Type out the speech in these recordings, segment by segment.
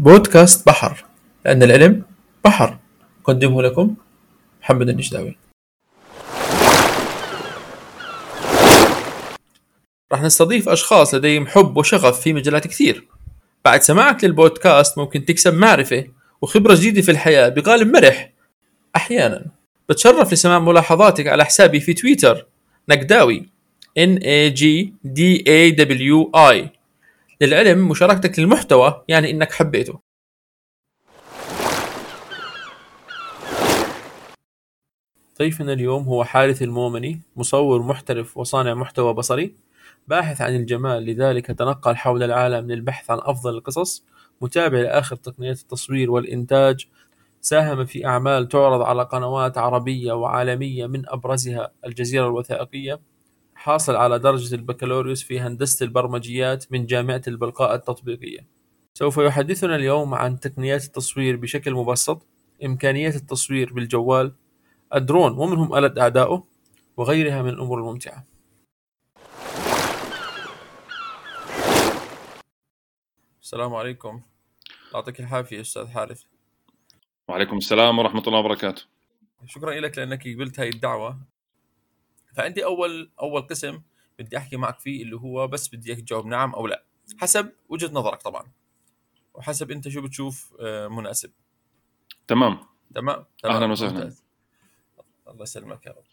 بودكاست بحر لأن العلم بحر. أقدمه لكم محمد النجداوي. راح نستضيف أشخاص لديهم حب وشغف في مجالات كثير. بعد سماعك للبودكاست ممكن تكسب معرفة وخبرة جديدة في الحياة بقالب مرح. أحيانا بتشرف لسماع ملاحظاتك على حسابي في تويتر نقداوي N A G D A W I. للعلم مشاركتك للمحتوى يعني إنك حبيته. ضيفنا اليوم هو حارث المومني مصور محترف وصانع محتوى بصري باحث عن الجمال لذلك تنقل حول العالم للبحث عن أفضل القصص متابع لآخر تقنيات التصوير والإنتاج ساهم في أعمال تعرض على قنوات عربية وعالمية من أبرزها الجزيرة الوثائقية حاصل على درجة البكالوريوس في هندسة البرمجيات من جامعة البلقاء التطبيقية. سوف يحدثنا اليوم عن تقنيات التصوير بشكل مبسط إمكانيات التصوير بالجوال الدرون ومنهم آلة أعدائه وغيرها من الأمور الممتعة. السلام عليكم. يعطيك العافية أستاذ حارث. وعليكم السلام ورحمة الله وبركاته. شكرا لك لأنك قبلت هاي الدعوة. فعندي أول أول قسم بدي أحكي معك فيه اللي هو بس بدي إياك تجاوب نعم أو لا. حسب وجهة نظرك طبعا. وحسب أنت شو بتشوف آه، مناسب. تمام. تمام؟ تمام. وسهلاً. ممتاز. الله يسلمك يا رب.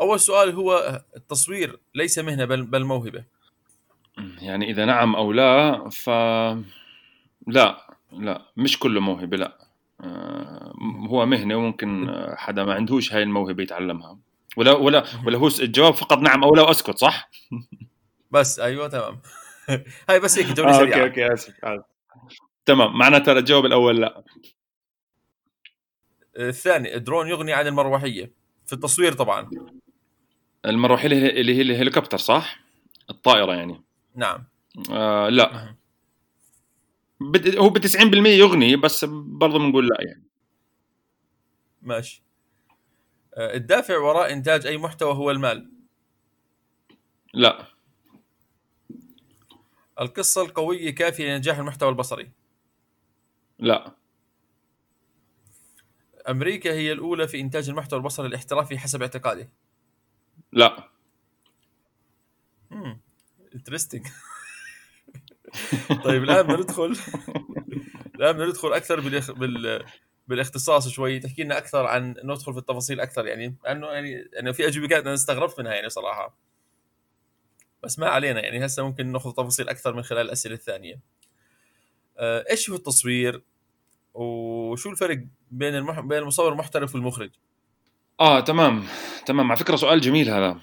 أول سؤال هو التصوير ليس مهنة بل, بل موهبة. يعني إذا نعم أو لا ف لا لا مش كله موهبة لا. آه، هو مهنة وممكن آه، حدا ما عندهوش هاي الموهبة يتعلمها. ولا ولا ولا هو الجواب فقط نعم أو لا وأسكت صح؟ بس أيوة تمام. هاي بس هيك جولة آه، سريعة. okay okay آسف آسف. تمام معناتها الجواب الأول لا. الثاني الدرون يغني عن المروحية. في التصوير طبعا. المروحية اللي هي- الهليكوبتر صح؟ الطائرة يعني. نعم. آه لا. هو ب 90% يغني بس برضه بنقول لا يعني. ماشي. الدافع وراء إنتاج أي محتوى هو المال. لا. القصة القوية كافية لنجاح المحتوى البصري. لا. أمريكا هي الأولى في إنتاج المحتوى البصري الاحترافي حسب اعتقادي لا. امم انترستنج طيب الآن بدنا ندخل الآن بدنا ندخل أكثر. بال... بالاختصاص شوي تحكي لنا أكثر عن ندخل في التفاصيل أكثر يعني لأنه يعني يعني في أجوبة كانت أنا استغربت منها يعني صراحة. بس ما علينا يعني هسه ممكن ناخذ تفاصيل أكثر من خلال الأسئلة الثانية. آه، إيش هو التصوير؟ وشو الفرق بين المح... بين المصور المحترف والمخرج؟ آه تمام تمام. على فكرة سؤال جميل هذا.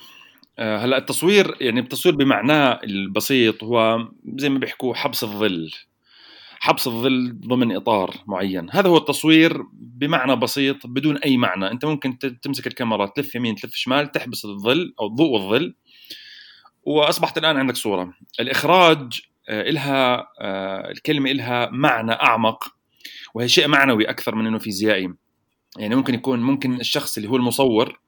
آه هلأ التصوير يعني التصوير بمعناه البسيط هو زي ما بيحكوا حبس الظل. حبس الظل ضمن إطار معين. هذا هو التصوير بمعنى بسيط بدون أي معنى. أنت ممكن تمسك الكاميرا تلف يمين تلف شمال تحبس الظل أو الضوء والظل وأصبحت الآن عندك صورة. الإخراج آه إلها آه الكلمة إلها معنى أعمق وهي شيء معنوي أكثر من إنه فيزيائي. يعني ممكن يكون ممكن الشخص اللي هو المصور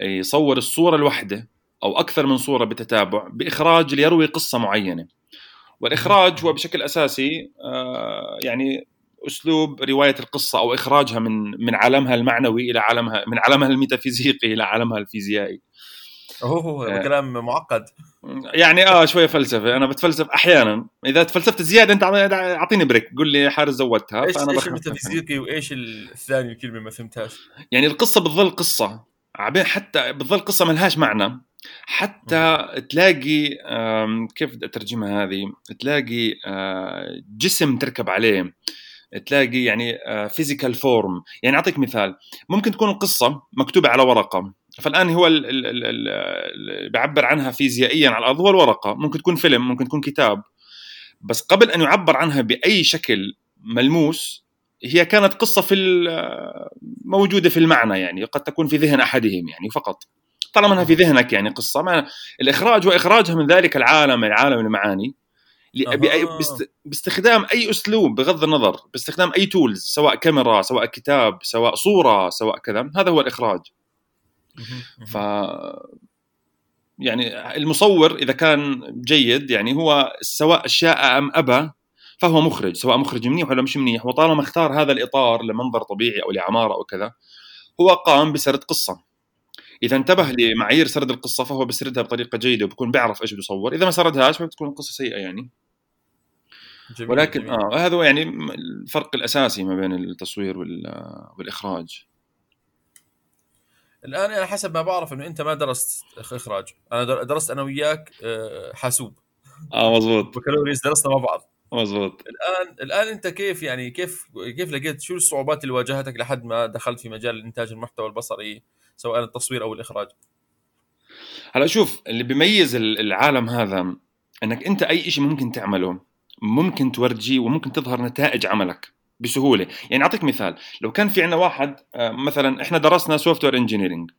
يصور الصورة الواحده أو أكثر من صورة بتتابع بإخراج ليروي قصة معينة. والإخراج هو بشكل أساسي آه، يعني أسلوب رواية القصة أو إخراجها من من عالمها المعنوي إلى عالمها من عالمها الميتافيزيقي إلى عالمها الفيزيائي. اوه آه. كلام معقد. يعني آه شوية فلسفة. أنا بتفلسف أحيانا. إذا تفلسفت زيادة أنت أعطيني بريك. قول لي حارس زودتها إيش بخفف الميتافيزيقي وإيش الثاني الكلمة ما فهمتهاش؟ يعني القصة بتظل قصة. عبين حتى بتظل قصة ما لهاش معنى. حتى تلاقي كيف بدي أترجمها هذه؟ تلاقي جسم تركب عليه. تلاقي يعني فيزيكال فورم يعني أعطيك مثال. ممكن تكون القصة مكتوبة على ورقة. فالآن هو ال- ال- ال- ال- اللي بيعبر عنها فيزيائيا على الأرض. هو الورقة. ممكن تكون فيلم ممكن تكون كتاب. بس قبل أن يعبر عنها بأي شكل ملموس هي كانت قصة في موجودة في المعنى يعني. قد تكون في ذهن أحدهم يعني فقط. طالما انها في ذهنك يعني قصة. ما الإخراج هو إخراجها من ذلك العالم العالم المعاني. باستخدام أي أسلوب بغض النظر باستخدام أي تولز سواء كاميرا سواء كتاب سواء صورة سواء كذا هذا هو الإخراج. ف يعني المصور إذا كان جيد يعني هو سواء شاء أم أبى فهو مخرج سواء مخرج منيح ولا مش منيح. وطالما اختار هذا الإطار لمنظر طبيعي أو لعمارة أو كذا هو قام بسرد قصة. إذا انتبه لمعايير سرد القصة فهو بسردها بطريقة جيدة وبكون بيعرف إيش بده يصور إذا ما سردهاش فبتكون القصة سيئة يعني. جميل ولكن جميل. آه هذا هو يعني الفرق الأساسي ما بين التصوير والإخراج. الآن أنا حسب ما بعرف إنه أنت ما درست إخراج. أنا درست أنا وياك آه، حاسوب. آه مزبوط بكالوريوس درسنا مع بعض. مزبوط الآن الآن أنت كيف يعني كيف كيف لقيت شو الصعوبات اللي واجهتك لحد ما دخلت في مجال إنتاج المحتوى البصري؟ سواء التصوير أو الإخراج. هلا شوف اللي بيميز العالم هذا إنك أنت أي شيء ممكن تعمله ممكن تورجيه وممكن تظهر نتائج عملك بسهولة. يعني أعطيك مثال لو كان في عندنا واحد آه، مثلا إحنا درسنا software engineering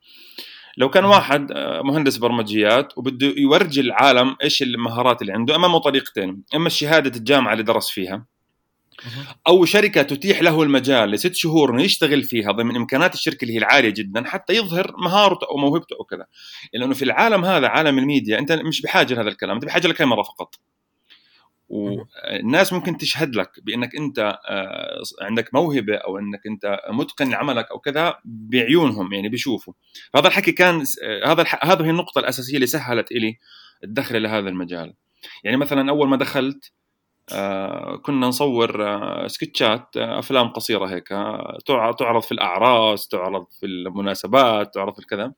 لو كان واحد آه، مهندس برمجيات وبده يورجي العالم إيش المهارات اللي عنده امامه طريقتين أما شهاده الجامعة اللي درس فيها. أو شركة تتيح له المجال لست شهور انه يشتغل فيها ضمن إمكانات الشركة اللي هي العالية جدا حتى يظهر مهارته أو موهبته أو كذا. لأنه في العالم هذا عالم الميديا أنت مش بحاجة لهذا الكلام أنت بحاجة لكاميرا فقط. والناس ممكن تشهد لك بأنك أنت آه، عندك موهبة أو أنك أنت متقن عملك أو كذا بعيونهم يعني بيشوفوا. هذا الحكي كان آه، هذا هذه هي النقطة الأساسية اللي سهلت لي الدخل لهذا المجال. يعني مثلا أول ما دخلت كنا نصور سكتشات أفلام قصيرة هيك تعرض في الأعراس تعرض في المناسبات تعرض في الكذا.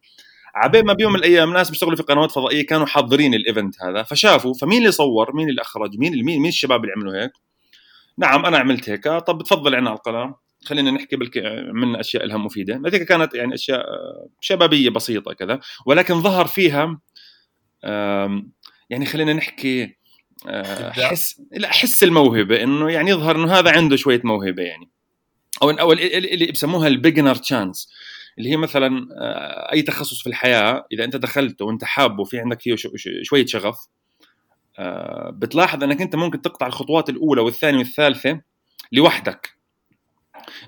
عبين ما بيوم من الأيام ناس بيشتغلوا في قنوات فضائية كانوا حاضرين الإيفنت هذا فشافوا فمين اللي صور؟ مين اللي أخرج؟ مين مين مين الشباب اللي عملوا هيك؟ نعم أنا عملت هيك. طب تفضل عنا على القناه خلينا نحكي بلكي عملنا أشياء لها مفيدة. هذيك كانت يعني أشياء شبابية بسيطة كذا ولكن ظهر فيها يعني خلينا نحكي آه، حس لا حس الموهبة إنه يعني يظهر إنه هذا عنده شوية موهبة يعني. أو أو اللي بسموها ال beginner chance اللي هي مثلا آه، أي تخصص في الحياة إذا أنت دخلته وأنت حابه وفي عندك فيه شوية شغف آه، بتلاحظ إنك أنت ممكن تقطع الخطوات الأولى والثانية والثالثة لوحدك.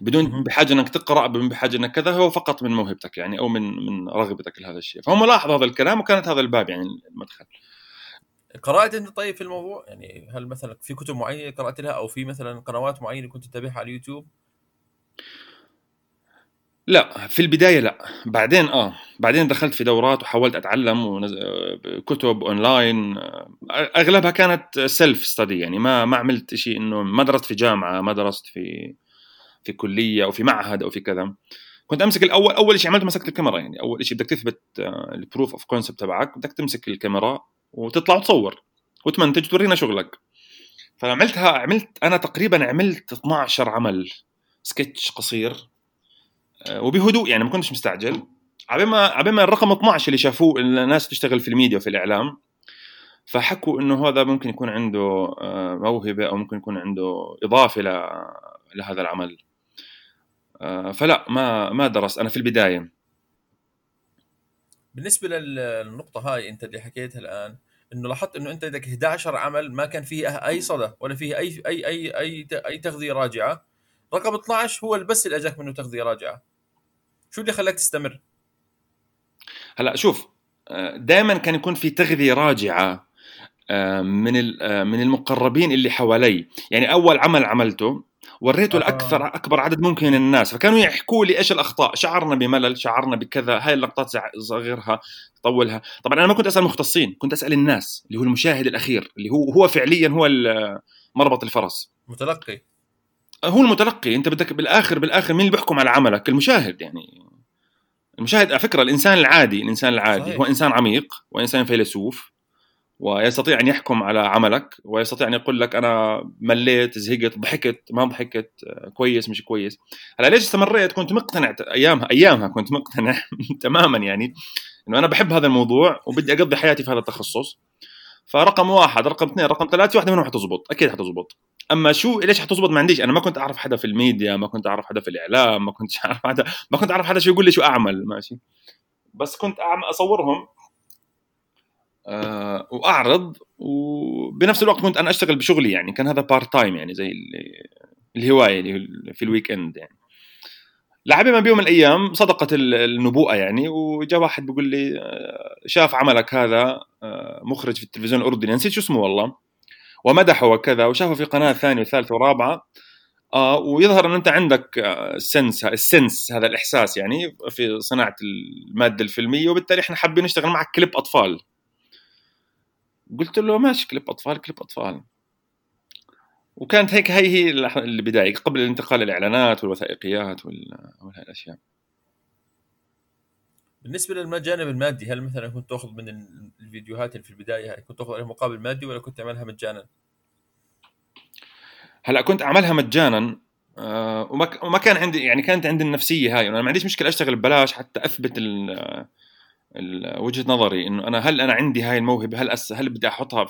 بدون بحاجة إنك تقرأ بدون بحاجة إنك كذا هو فقط من موهبتك يعني أو من من رغبتك لهذا الشيء. فهم لاحظوا هذا الكلام وكانت هذا الباب يعني المدخل. قرأت أنت طيب في الموضوع؟ يعني هل مثلا في كتب معينة قرأت لها أو في مثلا قنوات معينة كنت تتابعها على اليوتيوب؟ لا في البداية لا. بعدين آه بعدين دخلت في دورات وحاولت أتعلم ونز... كتب أونلاين. أغلبها كانت self study يعني ما ما عملت شيء إنه ما درست في جامعة ما درست في في كلية أو في معهد أو في كذا. كنت أمسك الأول أول شيء عملته مسكت الكاميرا يعني أول شيء بدك تثبت ال proof of concept تبعك بدك تمسك الكاميرا وتطلع وتصور وتمنتج وتورينا شغلك. فعملتها عملت أنا تقريبا عملت 12 عمل سكتش قصير آه، وبهدوء يعني ما كنتش مستعجل. عبين ما الرقم 12 اللي شافوه الناس تشتغل في الميديا وفي الإعلام فحكوا إنه هذا ممكن يكون عنده آه، موهبة أو ممكن يكون عنده إضافة لهذا العمل. آه، فلا ما ما درس أنا في البداية. بالنسبة للنقطة هاي أنت اللي حكيتها الآن إنه لاحظت إنه أنت عندك 11 عمل ما كان فيه أي صدى ولا فيه اي اي اي أي, أي تغذية راجعة. رقم 12 هو بس اللي أجاك منه تغذية راجعة. شو اللي خلاك تستمر؟ هلأ شوف آه، دائما كان يكون في تغذية راجعة آه، من آه، من المقربين اللي حوالي. يعني أول عمل عملته وريته آه. لاكثر أكبر عدد ممكن من الناس. فكانوا يحكوا لي إيش الأخطاء. شعرنا بملل شعرنا بكذا. هاي اللقطات صغرها طولها. طبعا أنا ما كنت أسأل مختصين كنت أسأل الناس اللي هو المشاهد الأخير اللي هو هو فعليا هو مربط الفرس. متلقي. هو المتلقي. أنت بدك بالآخر بالآخر مين اللي بيحكم على عملك؟ المشاهد يعني. المشاهد على فكرة الإنسان العادي الإنسان العادي. صحيح. هو إنسان عميق وانسان فيلسوف. ويستطيع أن يحكم على عملك ويستطيع أن يقول لك أنا مليت زهقت ضحكت ما ضحكت كويس مش كويس. هلا ليش استمريت؟ كنت مقتنع أيامها أيامها كنت مقتنع تماما يعني إنه أنا بحب هذا الموضوع وبدي أقضي حياتي في هذا التخصص. فرقم واحد رقم اثنين رقم ثلاثة واحدة منهم حتزبط أكيد حتزبط. أما شو ليش حتزبط؟ ما عنديش أنا ما كنت أعرف حدا في الميديا ما كنت أعرف حدا في الإعلام ما كنت أعرف حدا ما كنت أعرف حدا شو يقول لي شو أعمل ماشي. بس كنت أصورهم آه وأعرض وبنفس الوقت كنت أنا أشتغل بشغلي يعني كان هذا part time يعني زي الهواية اللي في ال weekend يعني. لعبي ما بيوم من الأيام صدقت النبوءة يعني وجاء واحد بيقول لي آه، شاف عملك هذا آه، مخرج في التلفزيون الأردني نسيت شو اسمه والله. ومدحه وكذا وشافه في قناة ثانية وثالثة ورابعة. آه ويظهر أن أنت عندك ال sense ال sense هذا الإحساس يعني في صناعة المادة الفيلمية وبالتالي إحنا حابين نشتغل معك كليب أطفال. قلت له ماشي كليب أطفال كليب أطفال وكانت هيك هي هي البدايه قبل الانتقال للاعلانات والوثائقيات والاشياء بالنسبة للجانب المادي هل مثلا كنت تأخذ من الفيديوهات اللي في البداية كنت تأخذ عليها مقابل مادي ولا كنت تعملها مجانا؟ هلأ كنت أعملها مجانا آه، وما كان عندي يعني كانت عندي النفسية هاي أنا ما عنديش مشكلة أشتغل ببلاش حتى أثبت وجهة نظري إنه أنا هل أنا عندي هاي الموهبة؟ هل أس هل بدي أحطها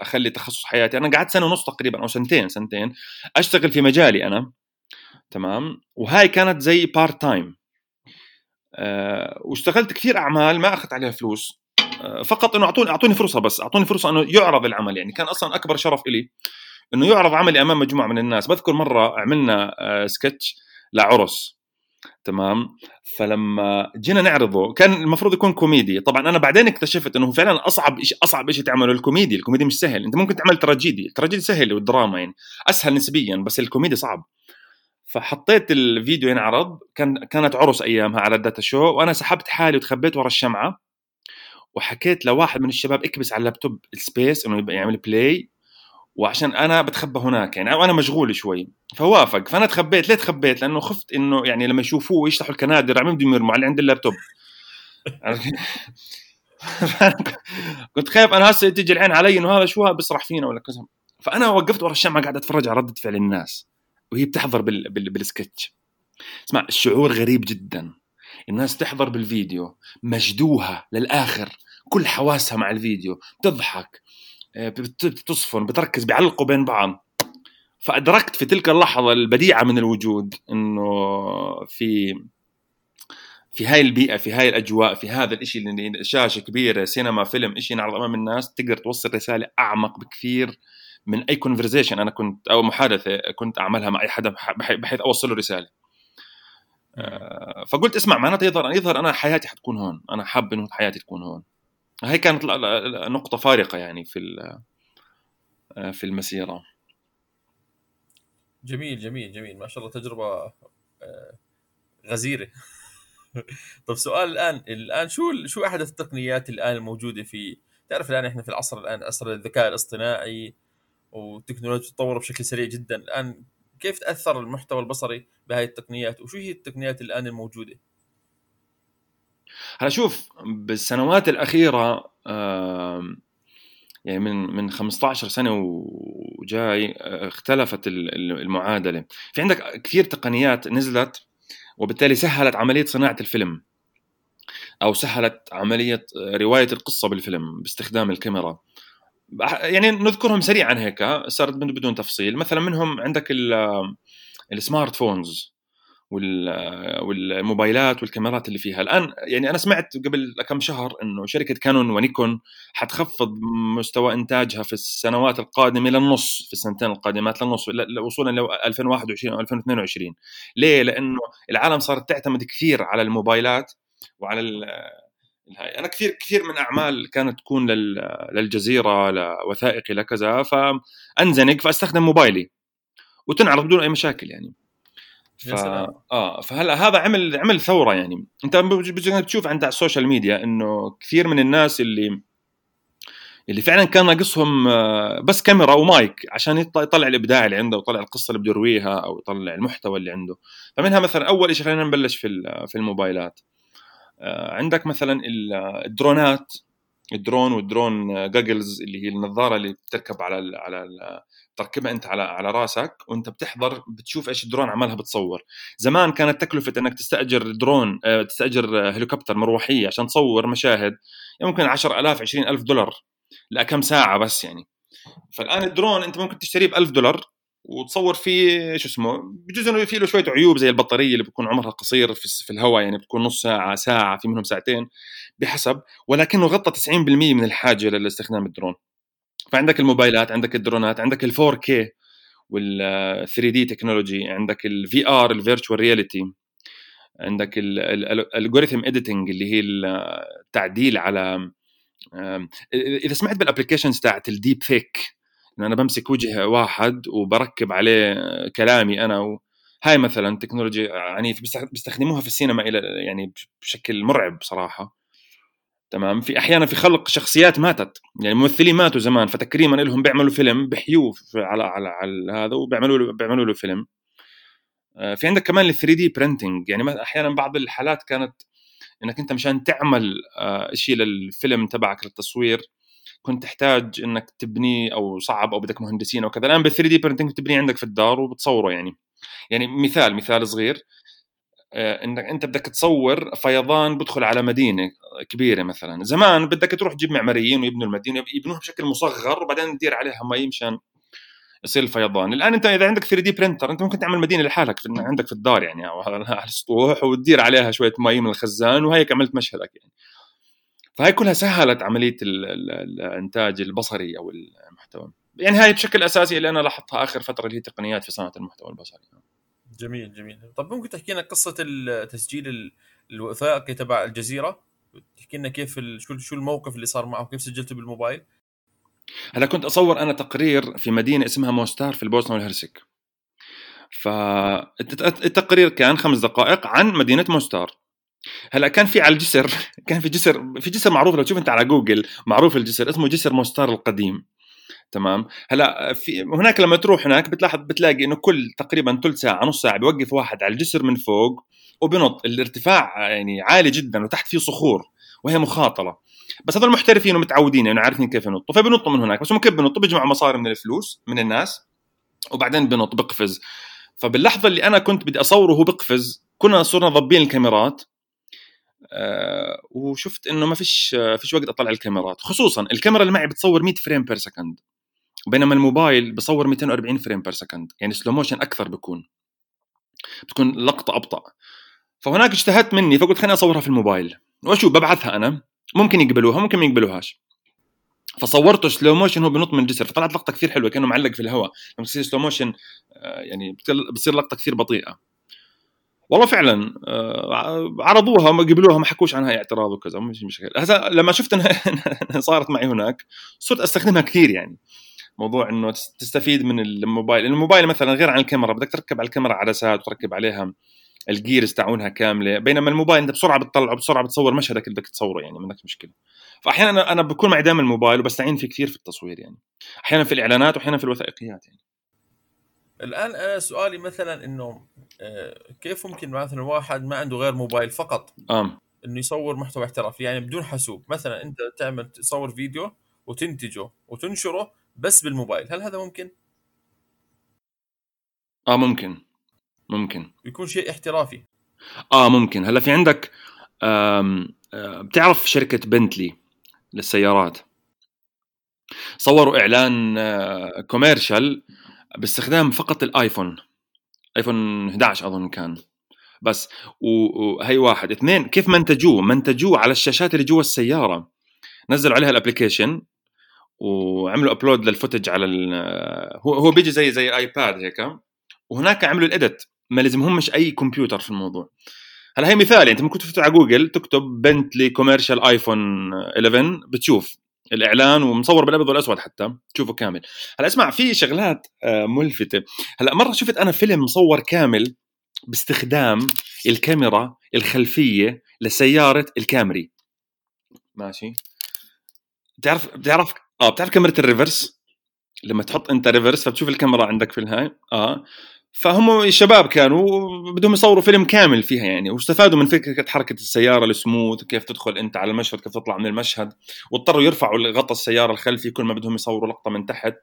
أخلي تخصص حياتي؟ أنا قعدت سنة ونص تقريبا أو سنتين سنتين أشتغل في مجالي أنا تمام؟ وهاي كانت زي part time أه واشتغلت كثير أعمال ما أخذت عليها فلوس. أه فقط إنه اعطوني أعطوني فرصة بس أعطوني فرصة إنه يعرض العمل. يعني كان أصلا أكبر شرف لي إنه يعرض عملي أمام مجموعة من الناس. بذكر مرة عملنا أه سكتش لعرس. تمام؟ فلما جينا نعرضه كان المفروض يكون كوميدي. طبعا أنا بعدين اكتشفت إنه فعلا أصعب شيء أصعب شيء تعمله الكوميدي. الكوميدي مش سهل. أنت ممكن تعمل تراجيدي. التراجيدي سهل والدراما يعني. أسهل نسبيا بس الكوميدي صعب. فحطيت الفيديو ينعرض. كان كانت عرس أيامها على ال data show. وأنا سحبت حالي وتخبيت ورا الشمعة. وحكيت لواحد من الشباب اكبس على ال laptop ال space إنه يعمل play وعشان أنا بتخبى هناك يعني وأنا مشغول شوي. فوافق. فأنا تخبيت. ليه تخبيت؟ لأنه خفت إنه يعني لما يشوفوه يشلحوا الكنادر عم بدهم يرموا على عند اللابتوب. كنت خايف أنا هسه تيجي العين علي إنه هذا شو بيسرح فينا ولا كذا. فأنا وقفت ورا الشمعة قاعد أتفرج على ردة فعل الناس. وهي بتحضر بال... بال... بالسكتش. اسمع الشعور غريب جدا. الناس تحضر بالفيديو مجدوها للآخر. كل حواسها مع الفيديو. تضحك. بتصفن بتركز بيعلقوا بين بعض. فأدركت في تلك اللحظة البديعة من الوجود إنه في في هاي البيئة في هاي الأجواء في هذا الشيء اللي شاشة كبيرة سينما فيلم شيء ينعرض أمام الناس تقدر توصل رسالة أعمق بكثير من أي كونفرزيشن أنا كنت أو محادثة كنت أعملها مع أي حدا بحيث أوصل له رسالة. آه، فقلت اسمع معناته يظهر يظهر أنا حياتي حتكون هون. أنا حاب إنه حياتي تكون هون. هي كانت نقطة فارقة يعني في آه، في المسيرة. جميل جميل جميل. ما شاء الله تجربة آه، غزيرة. طيب سؤال الآن الآن شو شو أحدث التقنيات الآن الموجودة في تعرف الآن إحنا في العصر الآن عصر الذكاء الاصطناعي والتكنولوجيا تطور بشكل سريع جدا. الآن كيف تأثر المحتوى البصري بهاي التقنيات؟ وشو هي التقنيات الآن الموجودة؟ هلا شوف بالسنوات الأخيرة يعني من من 15 سنة وجاي اختلفت المعادلة. في عندك كثير تقنيات نزلت وبالتالي سهلت عملية صناعة الفيلم أو سهلت عملية رواية القصة بالفيلم باستخدام الكاميرا. يعني نذكرهم سريعا هيك صارت بدون تفصيل. مثلا منهم عندك السمارت فونز. والموبايلات والكاميرات اللي فيها. الآن يعني أنا سمعت قبل كم شهر إنه شركة كانون ونيكون حتخفض مستوى إنتاجها في السنوات القادمة للنص في السنتين القادمات للنص وصولا ل 2021 أو 2022 ليه؟ لأنه العالم صارت تعتمد كثير على الموبايلات وعلى الهاي أنا كثير كثير من أعمال كانت تكون للجزيرة لوثائقي لكذا فأنزنق فأستخدم موبايلي. وتنعرض بدون أي مشاكل يعني. ف... آه فهلا هذا عمل عمل ثورة يعني. أنت بتشوف عند ال social media إنه كثير من الناس اللي اللي فعلا كان ناقصهم آه، بس كاميرا ومايك عشان يطلع الإبداع اللي عنده ويطلع القصة اللي بده يرويها أو يطلع المحتوى اللي عنده. فمنها مثلا أول شيء خلينا نبلش في في الموبايلات. آه، عندك مثلا الدرونات. ال drone وال drone goggles اللي هي النظارة اللي بتركب على ال على ال تركبها أنت على على راسك وأنت بتحضر بتشوف إيش الدرون عملها بتصور. زمان كانت تكلفة إنك تستأجر درون آه، تستأجر هليكوبتر مروحية عشان تصور مشاهد ممكن 10000 20000 دولار لكم ساعة بس يعني. فالآن الدرون أنت ممكن تشتريه ب 1000 دولار وتصور فيه شو اسمه بجوز إنه في له شوية عيوب زي البطارية اللي بتكون عمرها قصير في, الهواء يعني بتكون نص ساعة ساعة في منهم ساعتين بحسب ولكنه غطى 90% من الحاجة لاستخدام الدرون. فعندك الموبايلات عندك الدرونات عندك ال 4 k وال 3D technology عندك ال VR ال virtual reality عندك ال algorithm editing اللي هي التعديل على اذا سمعت بال applications تاعت ال deep fake انه أنا بمسك وجه واحد وبركب عليه كلامي أنا و... هاي مثلا تكنولوجيا عنيفه بيستخدموها في السينما إلى يعني بشكل مرعب صراحة. تمام؟ في أحيانا في خلق شخصيات ماتت. يعني ممثلين ماتوا زمان فتكريما لهم بيعملوا فيلم بحيوه على على, على هذا وبيعملوا له بيعملوا له فيلم. آه، في عندك كمان ال 3D printing يعني أحيانا بعض الحالات كانت إنك أنت مشان تعمل آه، شيء للفيلم تبعك للتصوير كنت تحتاج إنك تبنيه أو صعب أو بدك مهندسين أو كذا. الآن بال 3D printing بتبنيه عندك في الدار وبتصوره يعني. يعني مثال مثال صغير. آه، إنك أنت بدك تصور فيضان بدخل على مدينة كبيرة مثلا. زمان بدك تروح تجيب معماريين ويبنوا المدينة يبنوها بشكل مصغر وبعدين تدير عليها مي مشان يصير الفيضان. الآن أنت إذا عندك 3D printer أنت ممكن تعمل مدينة لحالك عندك في الدار يعني أو على السطوح وتدير عليها شوية مي من الخزان وهيك عملت مشهدك يعني. فهي كلها سهلت عملية الإنتاج البصري أو المحتوى. يعني هاي بشكل أساسي اللي أنا لاحظتها آخر فترة اللي هي تقنيات في صناعة المحتوى البصري. جميل جميل. طب ممكن تحكي لنا قصة التسجيل الوثائقي تبع الجزيرة؟ تحكي لنا كيف شو شو الموقف اللي صار معه؟ كيف سجلته بالموبايل؟ هلا كنت أصور أنا تقرير في مدينة اسمها موستار في البوسنة والهرسك. فالتقرير كان خمس دقائق عن مدينة موستار. هلا كان في على الجسر كان في جسر في جسر معروف لو تشوف انت على جوجل معروف الجسر اسمه جسر موستار القديم. تمام؟ هلا في هناك لما تروح هناك بتلاحظ بتلاقي إنه كل تقريبا ثلث ساعة نص ساعة بيوقف واحد على الجسر من فوق وبنط. الارتفاع يعني عالي جدا وتحت فيه صخور وهي مخاطرة. بس هذول محترفين ومتعودين يعني عارفين كيف ينطوا. فبنطوا من هناك بس هم كيف بنطوا بيجمعوا مصاري من الفلوس من الناس وبعدين بنط بقفز. فباللحظة اللي أنا كنت بدي أصوره وهو بقفز كنا صرنا ضابين الكاميرات. وشفت إنه ما فيش آه فيش وقت أطلع الكاميرات خصوصا الكاميرا اللي معي بتصور 100 frame per second بينما الموبايل بصور 240 frame per second يعني slow motion أكثر بكون بتكون لقطة أبطأ. فهناك اجتهدت مني فقلت خليني أصورها في الموبايل وأشوف ببعثها أنا ممكن يقبلوها ممكن ما يقبلوهاش. فصورته slow motion هو بنط من الجسر فطلعت لقطة كثير حلوة كأنه معلق في الهواء لما تصير slow motion آه، يعني بتصير لقطة كثير بطيئة. والله فعلا آه، عرضوها ما قبلوها ما حكوش عنها اعتراض وكذا مش مشكله هسه لما شفت إنها صارت معي هناك صرت أستخدمها كثير يعني. موضوع إنه تستفيد من الموبايل الموبايل مثلا غير عن الكاميرا بدك تركب على الكاميرا عدسات وتركب عليها ال gears تاعونها كاملة بينما الموبايل أنت بسرعة بتطلعه بسرعة بتصور مشهدك اللي بدك تصوره يعني ما عندك مشكلة. فاحيانا أنا بكون معي دائما الموبايل وبستعين فيه كثير في التصوير يعني. أحيانا في الإعلانات واحيانا في الوثائقيات يعني. الآن أنا سؤالي مثلا إنه آه، كيف ممكن مثلا واحد ما عنده غير موبايل فقط آم. إنه يصور محتوى احترافي؟ يعني بدون حاسوب. مثلا أنت تعمل تصور فيديو وتنتجه وتنشره بس بالموبايل هل هذا ممكن؟ آه ممكن. ممكن. يكون شيء احترافي. آه ممكن. هلأ في عندك آم آه، بتعرف شركة بنتلي للسيارات؟ صوروا إعلان commercial آه، باستخدام فقط الآيفون. آيفون 11 أظن كان. بس وهي واحد. اثنين كيف منتجوه؟ منتجوه على الشاشات اللي جوا السيارة. نزلوا عليها ال application وعملوا upload لل footage على هو هو بيجي زي زي آيباد هيك وهناك عملوا ال edit. ما لازمهمش أي كمبيوتر في الموضوع. هلا هي مثال أنت ممكن تفتح على جوجل تكتب بنتلي commercial آيفون 11 بتشوف. الإعلان ومصور بالأبيض والأسود حتى. تشوفه كامل. هلا اسمع في شغلات آه، ملفتة. هلا مرة شفت أنا فيلم مصور كامل باستخدام الكاميرا الخلفية لسيارة الكامري ماشي. بتعرف بتعرف آه بتعرف كاميرا ال reverse؟ لما تحط أنت reverse فبتشوف الكاميرا عندك في الهاي. آه. فهم الشباب كانوا بدهم يصوروا فيلم كامل فيها يعني واستفادوا من فكرة حركة السيارة السموث كيف تدخل أنت على المشهد كيف تطلع من المشهد واضطروا يرفعوا غطاء السيارة الخلفي كل ما بدهم يصوروا لقطة من تحت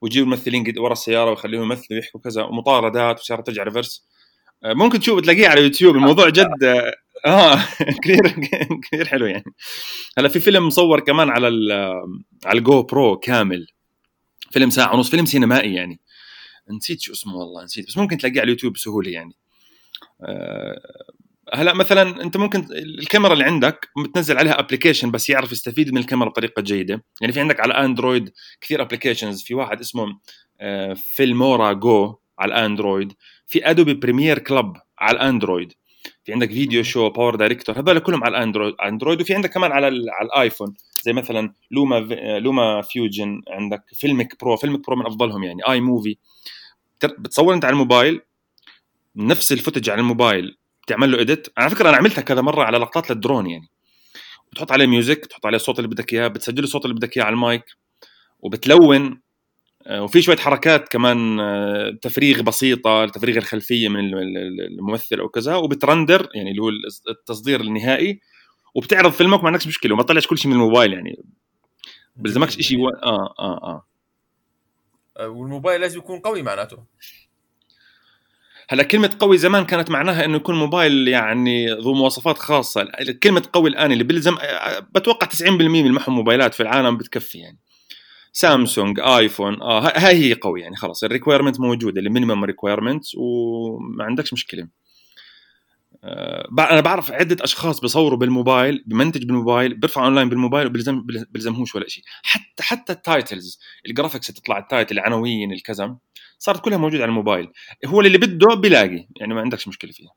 ويجيبوا الممثلين ورا السيارة ويخليهم يمثلوا ويحكوا كذا ومطاردات والسياره ترجع reverse آه، ممكن تشوف تلاقيه على يوتيوب الموضوع جد آه كثير كثير حلو يعني. هلا في فيلم مصور كمان على على ال GoPro كامل فيلم ساعة ونص فيلم سينمائي يعني. نسيت شو اسمه والله نسيت. بس ممكن تلاقيه على اليوتيوب بسهولة يعني. أه هلا مثلا أنت ممكن الكاميرا اللي عندك بتنزل عليها application بس يعرف يستفيد من الكاميرا بطريقة جيدة. يعني في عندك على اندرويد كثير applications في واحد اسمه Filmora Go على الاندرويد في Adobe Premiere Clip على الاندرويد في عندك VideoShow PowerDirector هذول كلهم على الاندرويد اندرويد وفي عندك كمان على على الايفون زي مثلا لوما LumaFusion عندك FiLMiC Pro FiLMiC Pro من أفضلهم يعني iMovie. بتصور أنت على الموبايل نفس ال footage على الموبايل بتعمل له edit. على فكرة أنا عملتها كذا مرة على لقطات للدرون يعني. بتحط عليه music تحط عليه الصوت اللي بدك إياه بتسجل الصوت اللي بدك إياه على المايك وبتلون آه، وفي شوية حركات كمان آه، تفريغ بسيطة لتفريغ الخلفية من الممثل أو كذا وبترندر يعني اللي هو التصدير النهائي. وبتعرض فيلمك ما عندكش مشكلة وما تطلعش كل شيء من الموبايل يعني. بلزمكش شيء و... آه آه آه. والموبايل لازم يكون قوي معناته. هلا كلمة قوي زمان كانت معناها إنه يكون موبايل يعني ذو مواصفات خاصة، كلمة قوي الآن اللي بيلزم بتوقع 90% من معهم موبايلات في العالم بتكفي يعني. سامسونج آيفون آه هاي هي قوي يعني خلاص. ال requirement موجودة ال minimum requirement وما عندكش مشكلة. آه أنا بعرف عدة أشخاص بيصوروا بالموبايل بمنتج بالموبايل بيرفع اونلاين بالموبايل وبلزم بلزمهوش ولا شيء. حتى حتى ال titles ال graphics تطلع ال title العناوين الكذا صارت كلها موجودة على الموبايل. هو اللي بده بيلاقي يعني ما عندكش مشكلة فيها.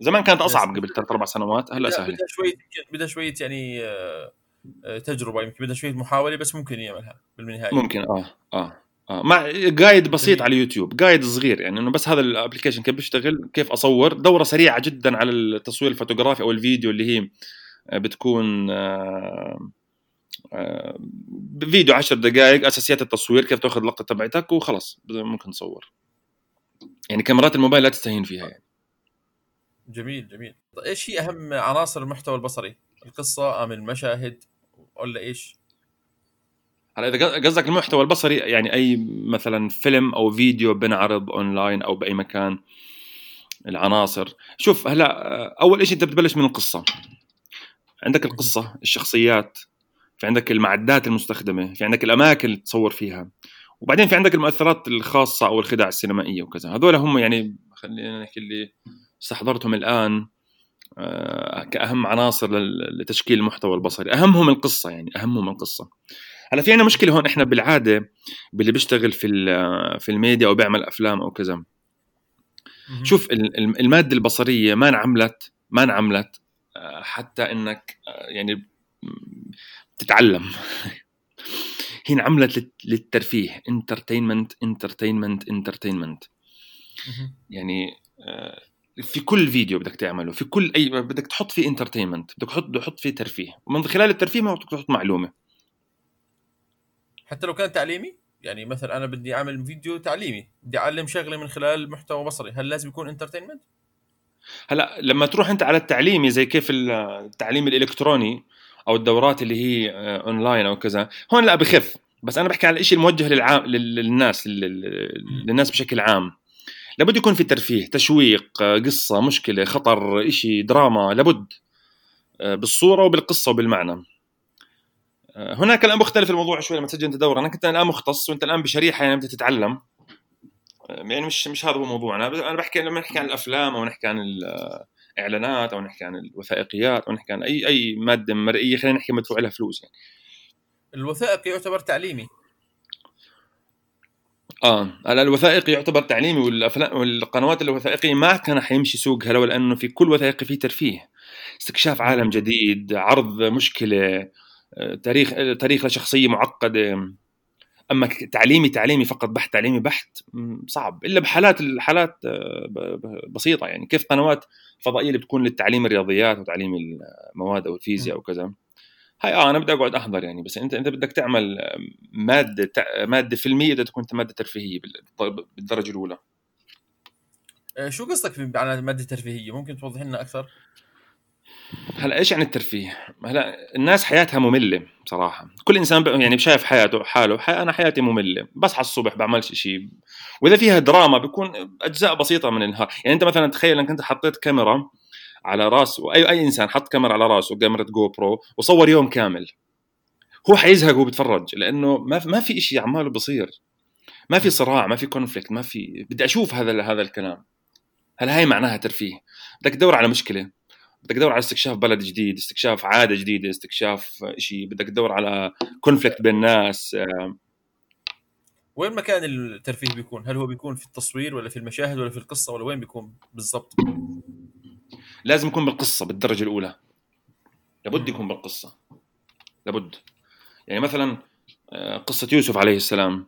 زمان كانت أصعب قبل ثلاث أربع سنوات هلا سهلة. بدها شوية بدها شوية يعني آه آه، تجربة يمكن بدها شوية محاولة بس ممكن يعملها بالنهاية. ممكن آه آه. مع guide بسيط على اليوتيوب guide صغير يعني إنه بس هذا ال application كيف بيشتغل كيف أصور. دورة سريعة جدا على التصوير الفوتوغرافي أو الفيديو اللي هي آه، بتكون آه آه فيديو 10 دقائق أساسيات التصوير كيف تأخذ اللقطة تبعتك وخلاص ممكن تصور. يعني كاميرات الموبايل لا تستهين فيها يعني. جميل جميل. طيب إيش هي أهم عناصر المحتوى البصري؟ القصة أم المشاهد؟ ولا إيش؟ هلا إذا قصدك المحتوى البصري يعني أي مثلا فيلم أو فيديو بنعرض أونلاين أو بأي مكان العناصر. شوف هلأ أول شيء أنت بتبلش من القصة. عندك القصة الشخصيات في عندك المعدات المستخدمة في عندك الأماكن اللي تصور فيها وبعدين في عندك المؤثرات الخاصة أو الخدع السينمائية وكذا. هذول هم يعني خلينا نحكي اللي استحضرتهم الآن آه، كأهم عناصر لتشكيل المحتوى البصري. أهمهم القصة يعني أهمهم القصة. هلا في عندنا مشكلة هون إحنا بالعادة باللي بيشتغل في في الميديا أو بيعمل أفلام أو كذا. شوف المادة البصرية ما انعملت ما انعملت آه، حتى إنك آه، يعني تتعلم. هي انعملت للترفيه entertainment entertainment entertainment يعني في كل فيديو بدك تعمله في كل اي بدك تحط فيه entertainment بدك تحط تحط فيه ترفيه. ومن خلال الترفيه ما بدك تحط معلومة. حتى لو كان تعليمي يعني مثلا أنا بدي أعمل فيديو تعليمي بدي أعلم شغله من خلال محتوى بصري هل لازم يكون entertainment هلا لما تروح أنت على التعليمي زي كيف التعليم الإلكتروني أو الدورات اللي هي اونلاين أو كذا هون لا بخف. بس أنا بحكي على الشيء الموجه للعام للناس للناس بشكل عام. لابد يكون في ترفيه تشويق قصة مشكلة خطر إشي دراما لابد آه، بالصورة وبالقصة وبالمعنى. آه، هناك الآن مختلف الموضوع شوي لما تسجل أنت دورة. أنا كنت الآن مختص وأنت الآن بشريحة يعني بدك تتعلم. آه، يعني مش مش هذا هو موضوعنا. أنا بحكي لما نحكي عن الأفلام أو نحكي عن الإعلانات أو نحكي عن الوثائقيات أو نحكي عن اي أي مادة مرئية خلينا نحكي مدفوع لها فلوس يعني. الوثائقي يعتبر تعليمي. آه الوثائقي يعتبر تعليمي والافلام والقنوات الوثائقية ما كان حيمشي سوقها لو لأنه في كل وثائقي فيه ترفيه. استكشاف عالم جديد عرض مشكلة آه، تاريخ تاريخ لشخصيه معقدة. أما تعليمي تعليمي فقط بحث تعليمي بحت صعب. إلا بحالات الحالات آه، بسيطة يعني. كيف قنوات فضائية اللي بتكون للتعليم الرياضيات وتعليم المواد أو الفيزياء وكذا هاي آه أنا بدي أقعد أحضر يعني. بس أنت أنت بدك تعمل مادة مادة فيلمية بدها تكون مادة ترفيهية بالدرجة الأولى. آه، شو قصدك على مادة ترفيهية؟ ممكن توضح لنا أكثر؟ هلا إيش يعني الترفيه؟ هلا الناس حياتها مملة بصراحة، كل إنسان يعني شايف حياته حاله حي... أنا حياتي مملة، بصحى الصبح بعملش شيء وإذا فيها دراما بيكون أجزاء بسيطة من النهار، يعني أنت مثلا تخيل إنك أنت حطيت كاميرا على راسه اي أي إنسان حط كاميرا على رأسه كاميرا GoPro وصور يوم كامل. هو حيزهق وهو بيتفرج لأنه ما ما في شيء عماله بصير. ما في صراع ما في conflict ما في. بدي أشوف هذا هذا الكلام. هل هاي معناها ترفيه؟ بدك تدور على مشكلة. بدك تدور على استكشاف بلد جديد استكشاف عادة جديدة استكشاف شيء بدك تدور على conflict بين الناس وين مكان الترفيه بيكون؟ هل هو بيكون في التصوير ولا في المشاهد ولا في القصة ولا وين بيكون بالضبط؟ لازم يكون بالقصة بالدرجة الأولى. لابد يكون بالقصة. لابد. يعني مثلا آه، قصة يوسف عليه السلام.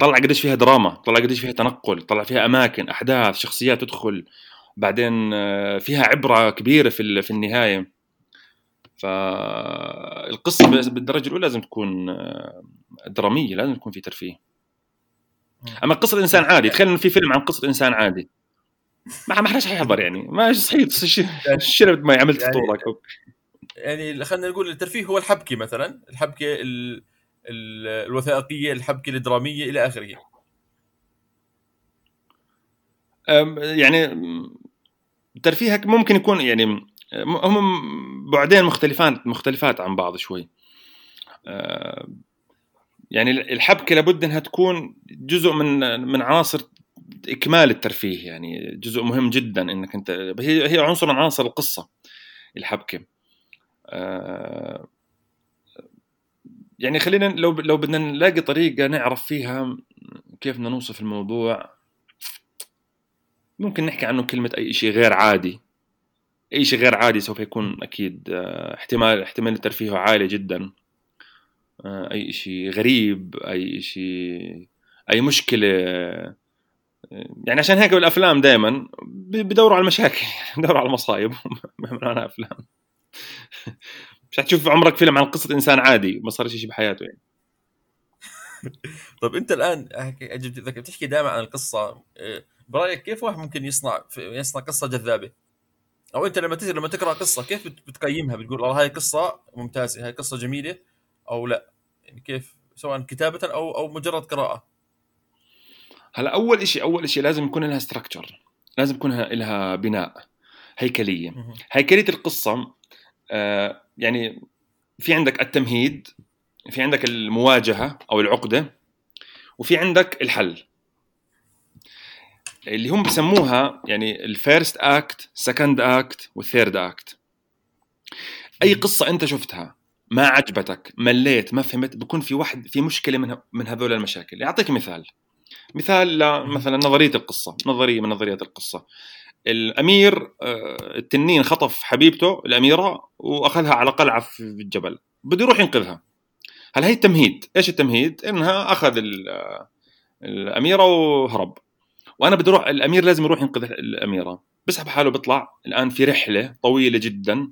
طلع قديش فيها دراما طلع قديش فيها تنقل طلع فيها أماكن أحداث شخصيات تدخل. بعدين آه، فيها عبرة كبيرة في في النهاية. فالقصة بالدرجة الأولى لازم تكون آه، درامية لازم يكون في ترفيه. أما قصة انسان عادي تخيل انه في فيلم عن قصة إنسان عادي. ما ما حدش حيحضر يعني. ما صحيح شربت ما عملت يعني- فطورك يعني خلينا نقول الترفيه هو الحبكة مثلا. الحبكة ال... ال... الوثائقية الحبكة الدرامية إلى آخره. يعني ترفيهك ممكن يكون يعني هم بعدين مختلفات مختلفات عن بعض شوي. أه، يعني الحبكة لابد إنها تكون جزء من من عناصر إكمال الترفيه يعني جزء مهم جدا إنك أنت هي هي عنصر من عناصر القصة الحبكة. أه، يعني خلينا لو لو بدنا نلاقي طريقة نعرف فيها كيف بدنا نوصف الموضوع ممكن نحكي عنه كلمة أي شيء غير عادي. أي شيء غير عادي سوف يكون أكيد آه، احتمال احتمال ترفيهه عالي جدا. آه، أي شيء غريب أي شيء أي مشكلة. آه، يعني عشان هيك بالأفلام دائما بدوروا على المشاكل بدوروا على المصايب. بيعملوا عنها أفلام. مش حتشوف عمرك فيلم عن قصة إنسان عادي ما صار شيء بحياته يعني. أنت الآن هيك أجي بتذكر بتحكي دائما عن القصة. إيه، برأيك كيف واحد ممكن يصنع يصنع قصة جذابة؟ أو أنت لما تجي لما تقرأ قصة كيف بت- بتقيمها؟ بتقول والله هاي قصة ممتازة هاي قصة جميلة أو لا؟ يعني كيف؟ سواء كتابة أو أو مجرد قراءة. هلا أول شيء أول شيء لازم يكون لها structure لازم يكون لها بناء هيكلية. هيكلية القصة آه، يعني في عندك التمهيد في عندك المواجهة أو العقدة وفي عندك الحل. اللي هم بسموها يعني ال first act second act وال third act أي قصة أنت شفتها ما عجبتك مليت ما فهمت بكون في واحد في مشكلة من من هذول المشاكل. أعطيك مثال. مثال مثلا نظرية القصة نظرية من نظريات القصة. الأمير آه، التنين خطف حبيبته الأميرة وأخذها على قلعة في الجبل. بده يروح ينقذها. هل هي التمهيد؟ إيش التمهيد؟ إنها أخذ آه، الأميرة وهرب. وأنا بدي أروح الأمير لازم يروح ينقذ الأميرة. بسحب حاله بيطلع الآن في رحلة طويلة جدا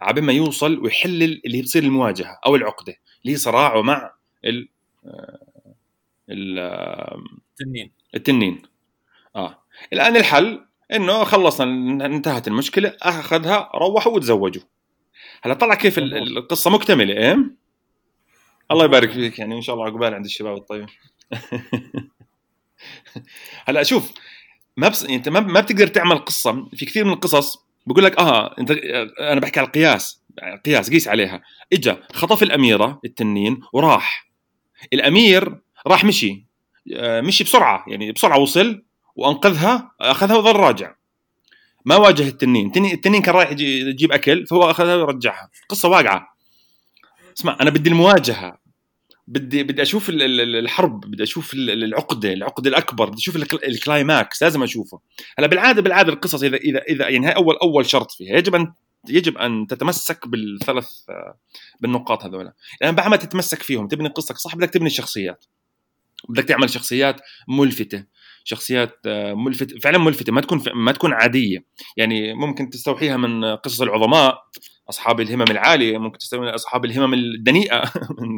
عبين ما يوصل ويحل اللي هي بتصير المواجهة أو العقدة اللي هي صراعه مع ال آه، ال- آه، تنين التنين. آه. الآن الحل إنه خلصنا انتهت المشكلة أخذها روحوا وتزوجوا. هلا طلع كيف ال- ال- القصة مكتملة إيه؟ الله يبارك فيك يعني إن شاء الله عقبال عند الشباب الطيب هلا شوف ما بس انت ما ما بتقدر تعمل قصة في كثير من القصص بقول لك آه انت أنا بحكي على القياس قياس قيس عليها. إجا خطف الأميرة التنين وراح. الأمير راح مشي آه، مشي بسرعة يعني بسرعة وصل وأنقذها أخذها وظل راجع. ما واجه التنين التنين, كان رايح يجي- يجيب أكل فهو أخذها ورجعها قصة واقعة. اسمع أنا بدي المواجهة. بدي بدي أشوف ال- ال- ال- الحرب بدي أشوف ال- ال- العقدة العقده الأكبر بدي أشوف الكل- الكلايماكس لازم أشوفه. هلأ بالعاده بالعادة القصص اذا اذا اذا يعني هاي اول أول شرط فيها. يجب ان يجب أن تتمسك بالثلاث آه، بالنقاط هذول. يعني بعد ما تتمسك فيهم تبني قصتك صح بدك تبني الشخصيات. بدك تعمل شخصيات ملفتة. شخصيات آه، ملفتة فعلا ملفتة ما تكون ما تكون عادية. يعني ممكن تستوحيها من قصص العظماء أصحاب الهمم العالية ممكن تستوحي من أصحاب الهمم الدنيئة من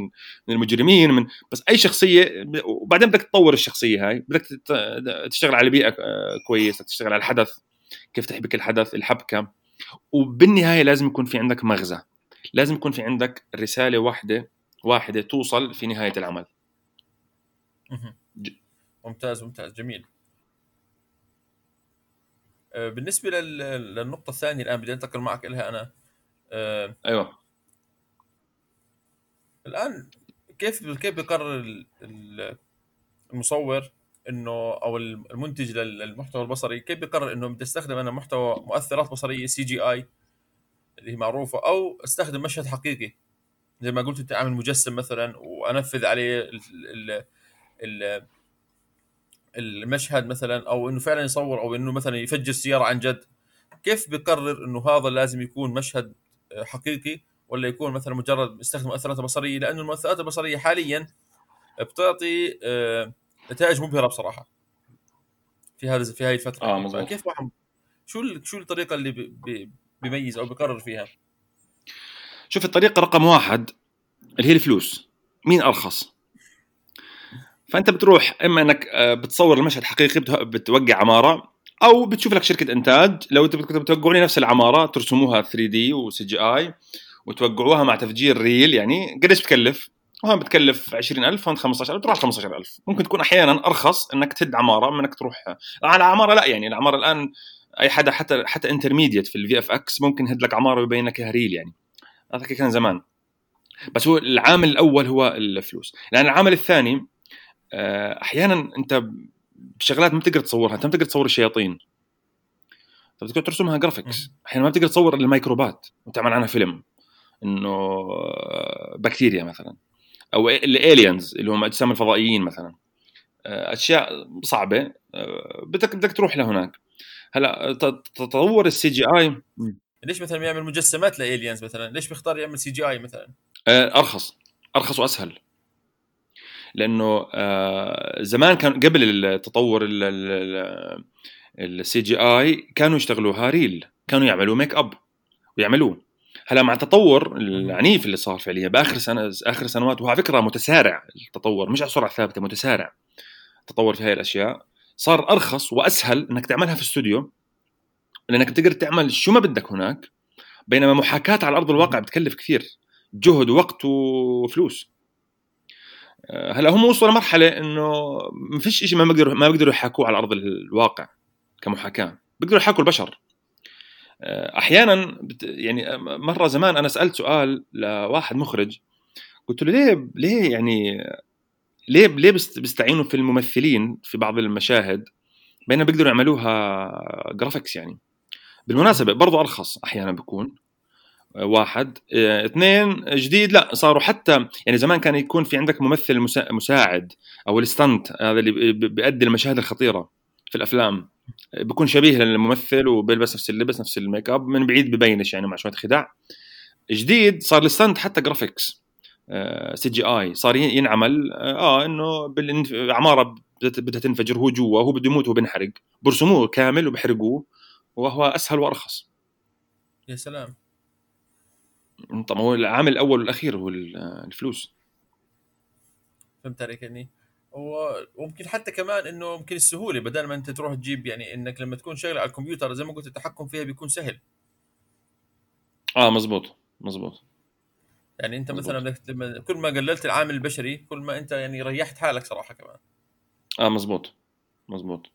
من المجرمين من بس أي شخصية وبعدين بدك تطور الشخصية هاي بدك تشتغل على بيئة آه، كويسة تشتغل على الحدث كيف تحبك الحدث الحبكة. وبالنهاية لازم يكون في عندك مغزى لازم يكون في عندك رسالة واحدة واحدة توصل في نهاية العمل. ممتاز ممتاز جميل. آه، بالنسبة لل- للنقطة الثانية الآن بدي انتقل معك لها أنا. آه، أيوة. الآن كيف كيف بيقرر ال- ال- المصور إنه أو المنتج لل- للمحتوى البصري؟ كيف بيقرر إنه بدي استخدم أنا محتوى مؤثرات بصرية CGI اللي هي معروفة أو أستخدم مشهد حقيقي؟ زي ما قلت أنت أعمل مجسم مثلا وأنفذ عليه ال ال ال المشهد مثلا أو إنه فعلا يصور أو إنه مثلا يفجر سياره عن جد. كيف بيقرر إنه هذا لازم يكون مشهد حقيقي ولا يكون مثلا مجرد يستخدم مؤثرات بصرية لأنه المؤثرات البصرية حاليا بتعطي آه، نتائج مبهرة بصراحة في هذا في هذه الفترة آه مظبوط كيف واحد شو شو الطريقة اللي بي بيميز أو بيقرر فيها؟ شوف الطريقة رقم واحد اللي هي الفلوس مين أرخص؟ فأنت بتروح إما إنك آه، بتصور المشهد حقيقي بتوقع عمارة أو بتشوف لك شركة إنتاج لو تبغوا توقعوا لي نفس العمارة ترسموها 3D و CGI وتوقعوها مع تفجير real يعني قديش بتكلف؟ وهون بتكلف 20000 هون 15000 بتروح 15000 ممكن تكون أحيانا أرخص إنك تهد عمارة من إنك تروح على عماره لا يعني العمارة الآن أي حدا حتى حتى intermediate في ال VFX ممكن يهد لك عمارة ويبين لك real يعني. هذا كان زمان. بس هو العامل الأول هو الفلوس. لأن العامل الثاني آه، أحيانا أنت بشغلات ما بتقدر تصورها أنت ما بتقدر تصور الشياطين. فبتقدر ترسمها graphics أحيانا ما بتقدر تصور الميكروبات. وتعمل عنها فيلم. إنه آه، بكتيريا مثلا. أو ال aliens اللي هم أجسام الفضائيين مثلا. آه، أشياء صعبة بدك بدك تروح لهناك. هلا تطور ال CGI ليش مثلا بيعمل مجسمات ل aliens مثلا؟ ليش بيختار يعمل CGI مثلا؟ أرخص. أرخص وأسهل. لأنه آه، زمان كان قبل التطور ال CGI كانوا يشتغلوها real كانوا يعملوا ميك اب ويعملوه هلا مع التطور العنيف اللي صار فعليا بآخر سنة آخر سنوات وعلى فكرة متسارع التطور مش على سرعة ثابتة متسارع تطور في هاي الأشياء صار أرخص وأسهل إنك تعملها في استوديو لأنك بتقدر تعمل شو ما بدك هناك بينما محاكاة على أرض الواقع بتكلف كثير جهد ووقت وفلوس. هلا هم وصلوا لمرحلة إنه ما فيش شيء ما بيقدروا ما بيقدروا يحاكوه على أرض الواقع كمحاكاة. بيقدروا يحاكوا البشر. آه، أحيانا يعني مرة زمان أنا سألت سؤال لواحد مخرج. قلت له ليه ليه يعني ليه ليه بيستعينوا في الممثلين في بعض المشاهد بينما بيقدروا يعملوها graphics يعني؟ بالمناسبة برضه أرخص أحيانا بيكون. واحد. آه، اثنين جديد لا صاروا حتى يعني زمان كان يكون في عندك ممثل مساعد أو ال stunt هذا اللي بيأدي المشاهد الخطيرة في الأفلام. بيكون شبيه للممثل وبيلبس نفس اللبس نفس الميك أب من بعيد ببينش يعني مع شوية خداع. جديد صار ال stunt حتى graphics CGI صار ينعمل آه إنه عمارة بدها تنفجر هو جوا هو بده يموت وهو برسموه كامل وبحرقوه وهو أسهل وأرخص. يا سلام. طب هو العامل الأول والأخير هو الفلوس. فهمت عليك يعني وممكن حتى كمان إنه ممكن السهولة بدل ما أنت تروح تجيب يعني إنك لما تكون شغله على الكمبيوتر زي ما قلت التحكم فيها بيكون سهل. آه مزبوط مزبوط. يعني أنت مزبوط. مثلا لما كل ما قللت العامل البشري كل ما أنت يعني ريحت حالك صراحة كمان. آه مزبوط مزبوط.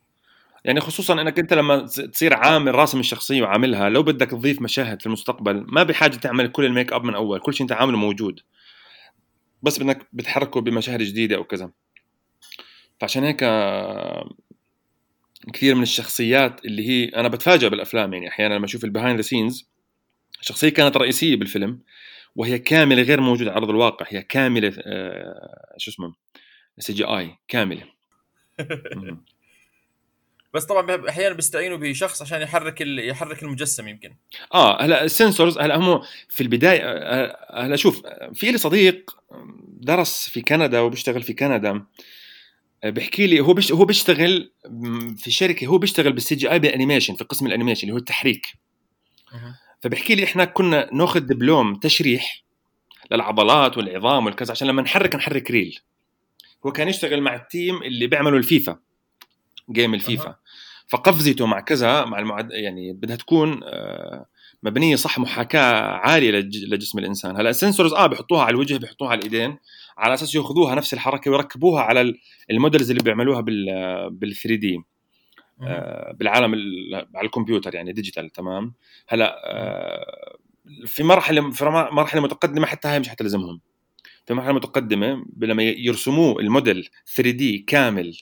يعني خصوصا إنك أنت لما تصير عامل راسم الشخصية وعاملها لو بدك تضيف مشاهد في المستقبل ما بحاجه تعمل كل الميك أب من أول كل شيء أنت عامله موجود. بس بدك بتحركه بمشاهد جديدة أو كذا. فعشان هيك كثير من الشخصيات اللي هي أنا بتفاجئ بالأفلام يعني أحيانا لما أشوف ال behind the scenes شخصية كانت رئيسية بالفيلم وهي كاملة غير موجودة على أرض الواقع هي كاملة آه شو اسمه CGI كاملة. بس طبعا أحيانا بيستعينوا بشخص عشان يحرك يحرك المجسم يمكن. آه هلا ال sensors هلا هم في البداية آه، هلا شوف في لي صديق درس في كندا وبيشتغل في كندا. آه، بيحكي لي هو بيش هو بيشتغل في شركة هو بيشتغل بال CGI بال animation في قسم ال animation اللي هو التحريك. فبيحكي لي إحنا كنا ناخذ دبلوم تشريح للعضلات والعظام والكذا عشان لما نحرك نحرك real. هو كان يشتغل مع ال team اللي بيعملوا الفيفا. game الفيفا. أه. فقفزته مع كذا مع المعد يعني بدها تكون آه، مبنية صح محاكاة عالية لجسم الإنسان. هلأ ال sensors آه بيحطوها على الوجه بيحطوها على الإيدين على أساس يأخذوها نفس الحركة ويركبوها على ال models اللي بيعملوها بال بال 3D آه، بالعالم على الكمبيوتر يعني digital تمام؟ هلأ آه، في مرحلة في مرحلة متقدمة حتى هاي مش حتلزمهم في مرحلة متقدمة لما يرسموه الموديل 3D كامل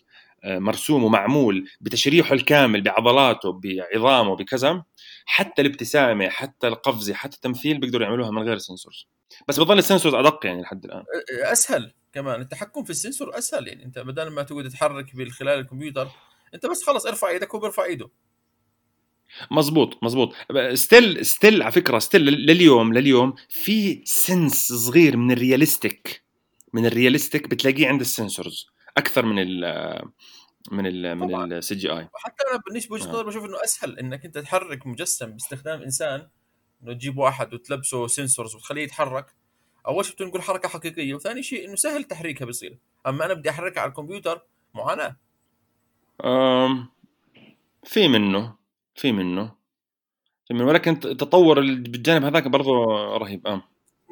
مرسوم ومعمول بتشريحه الكامل بعضلاته بعظامه بكذا حتى الابتسامة حتى القفزة حتى التمثيل بيقدروا يعملوها من غير sensors. بس بضل ال sensors أدق يعني لحد الآن. أسهل كمان. التحكم في ال sensor أسهل يعني. أنت بدل ما تقعد تتحرك من خلال الكمبيوتر أنت بس خلص ارفع إيدك هو بيرفع إيده. مزبوط مزبوط. still still على فكرة still لليوم لليوم في sense صغير من ال realistic من ال realistic بتلاقيه عند ال sensors. أكثر من ال من ال من ال CGI وحتى أنا بالنسبة بوجهه نظري بشوف إنه أسهل إنك أنت تحرك مجسم باستخدام إنسان إنه تجيب واحد وتلبسه sensors وتخليه يتحرك. أول شيء نقول حركة حقيقية وثاني شيء إنه سهل تحريكها بيصير. أما أنا بدي أحركها على الكمبيوتر معاناة. أم في منه في منه في منه. ولكن التطور بالجانب هذاك برضه رهيب. آه.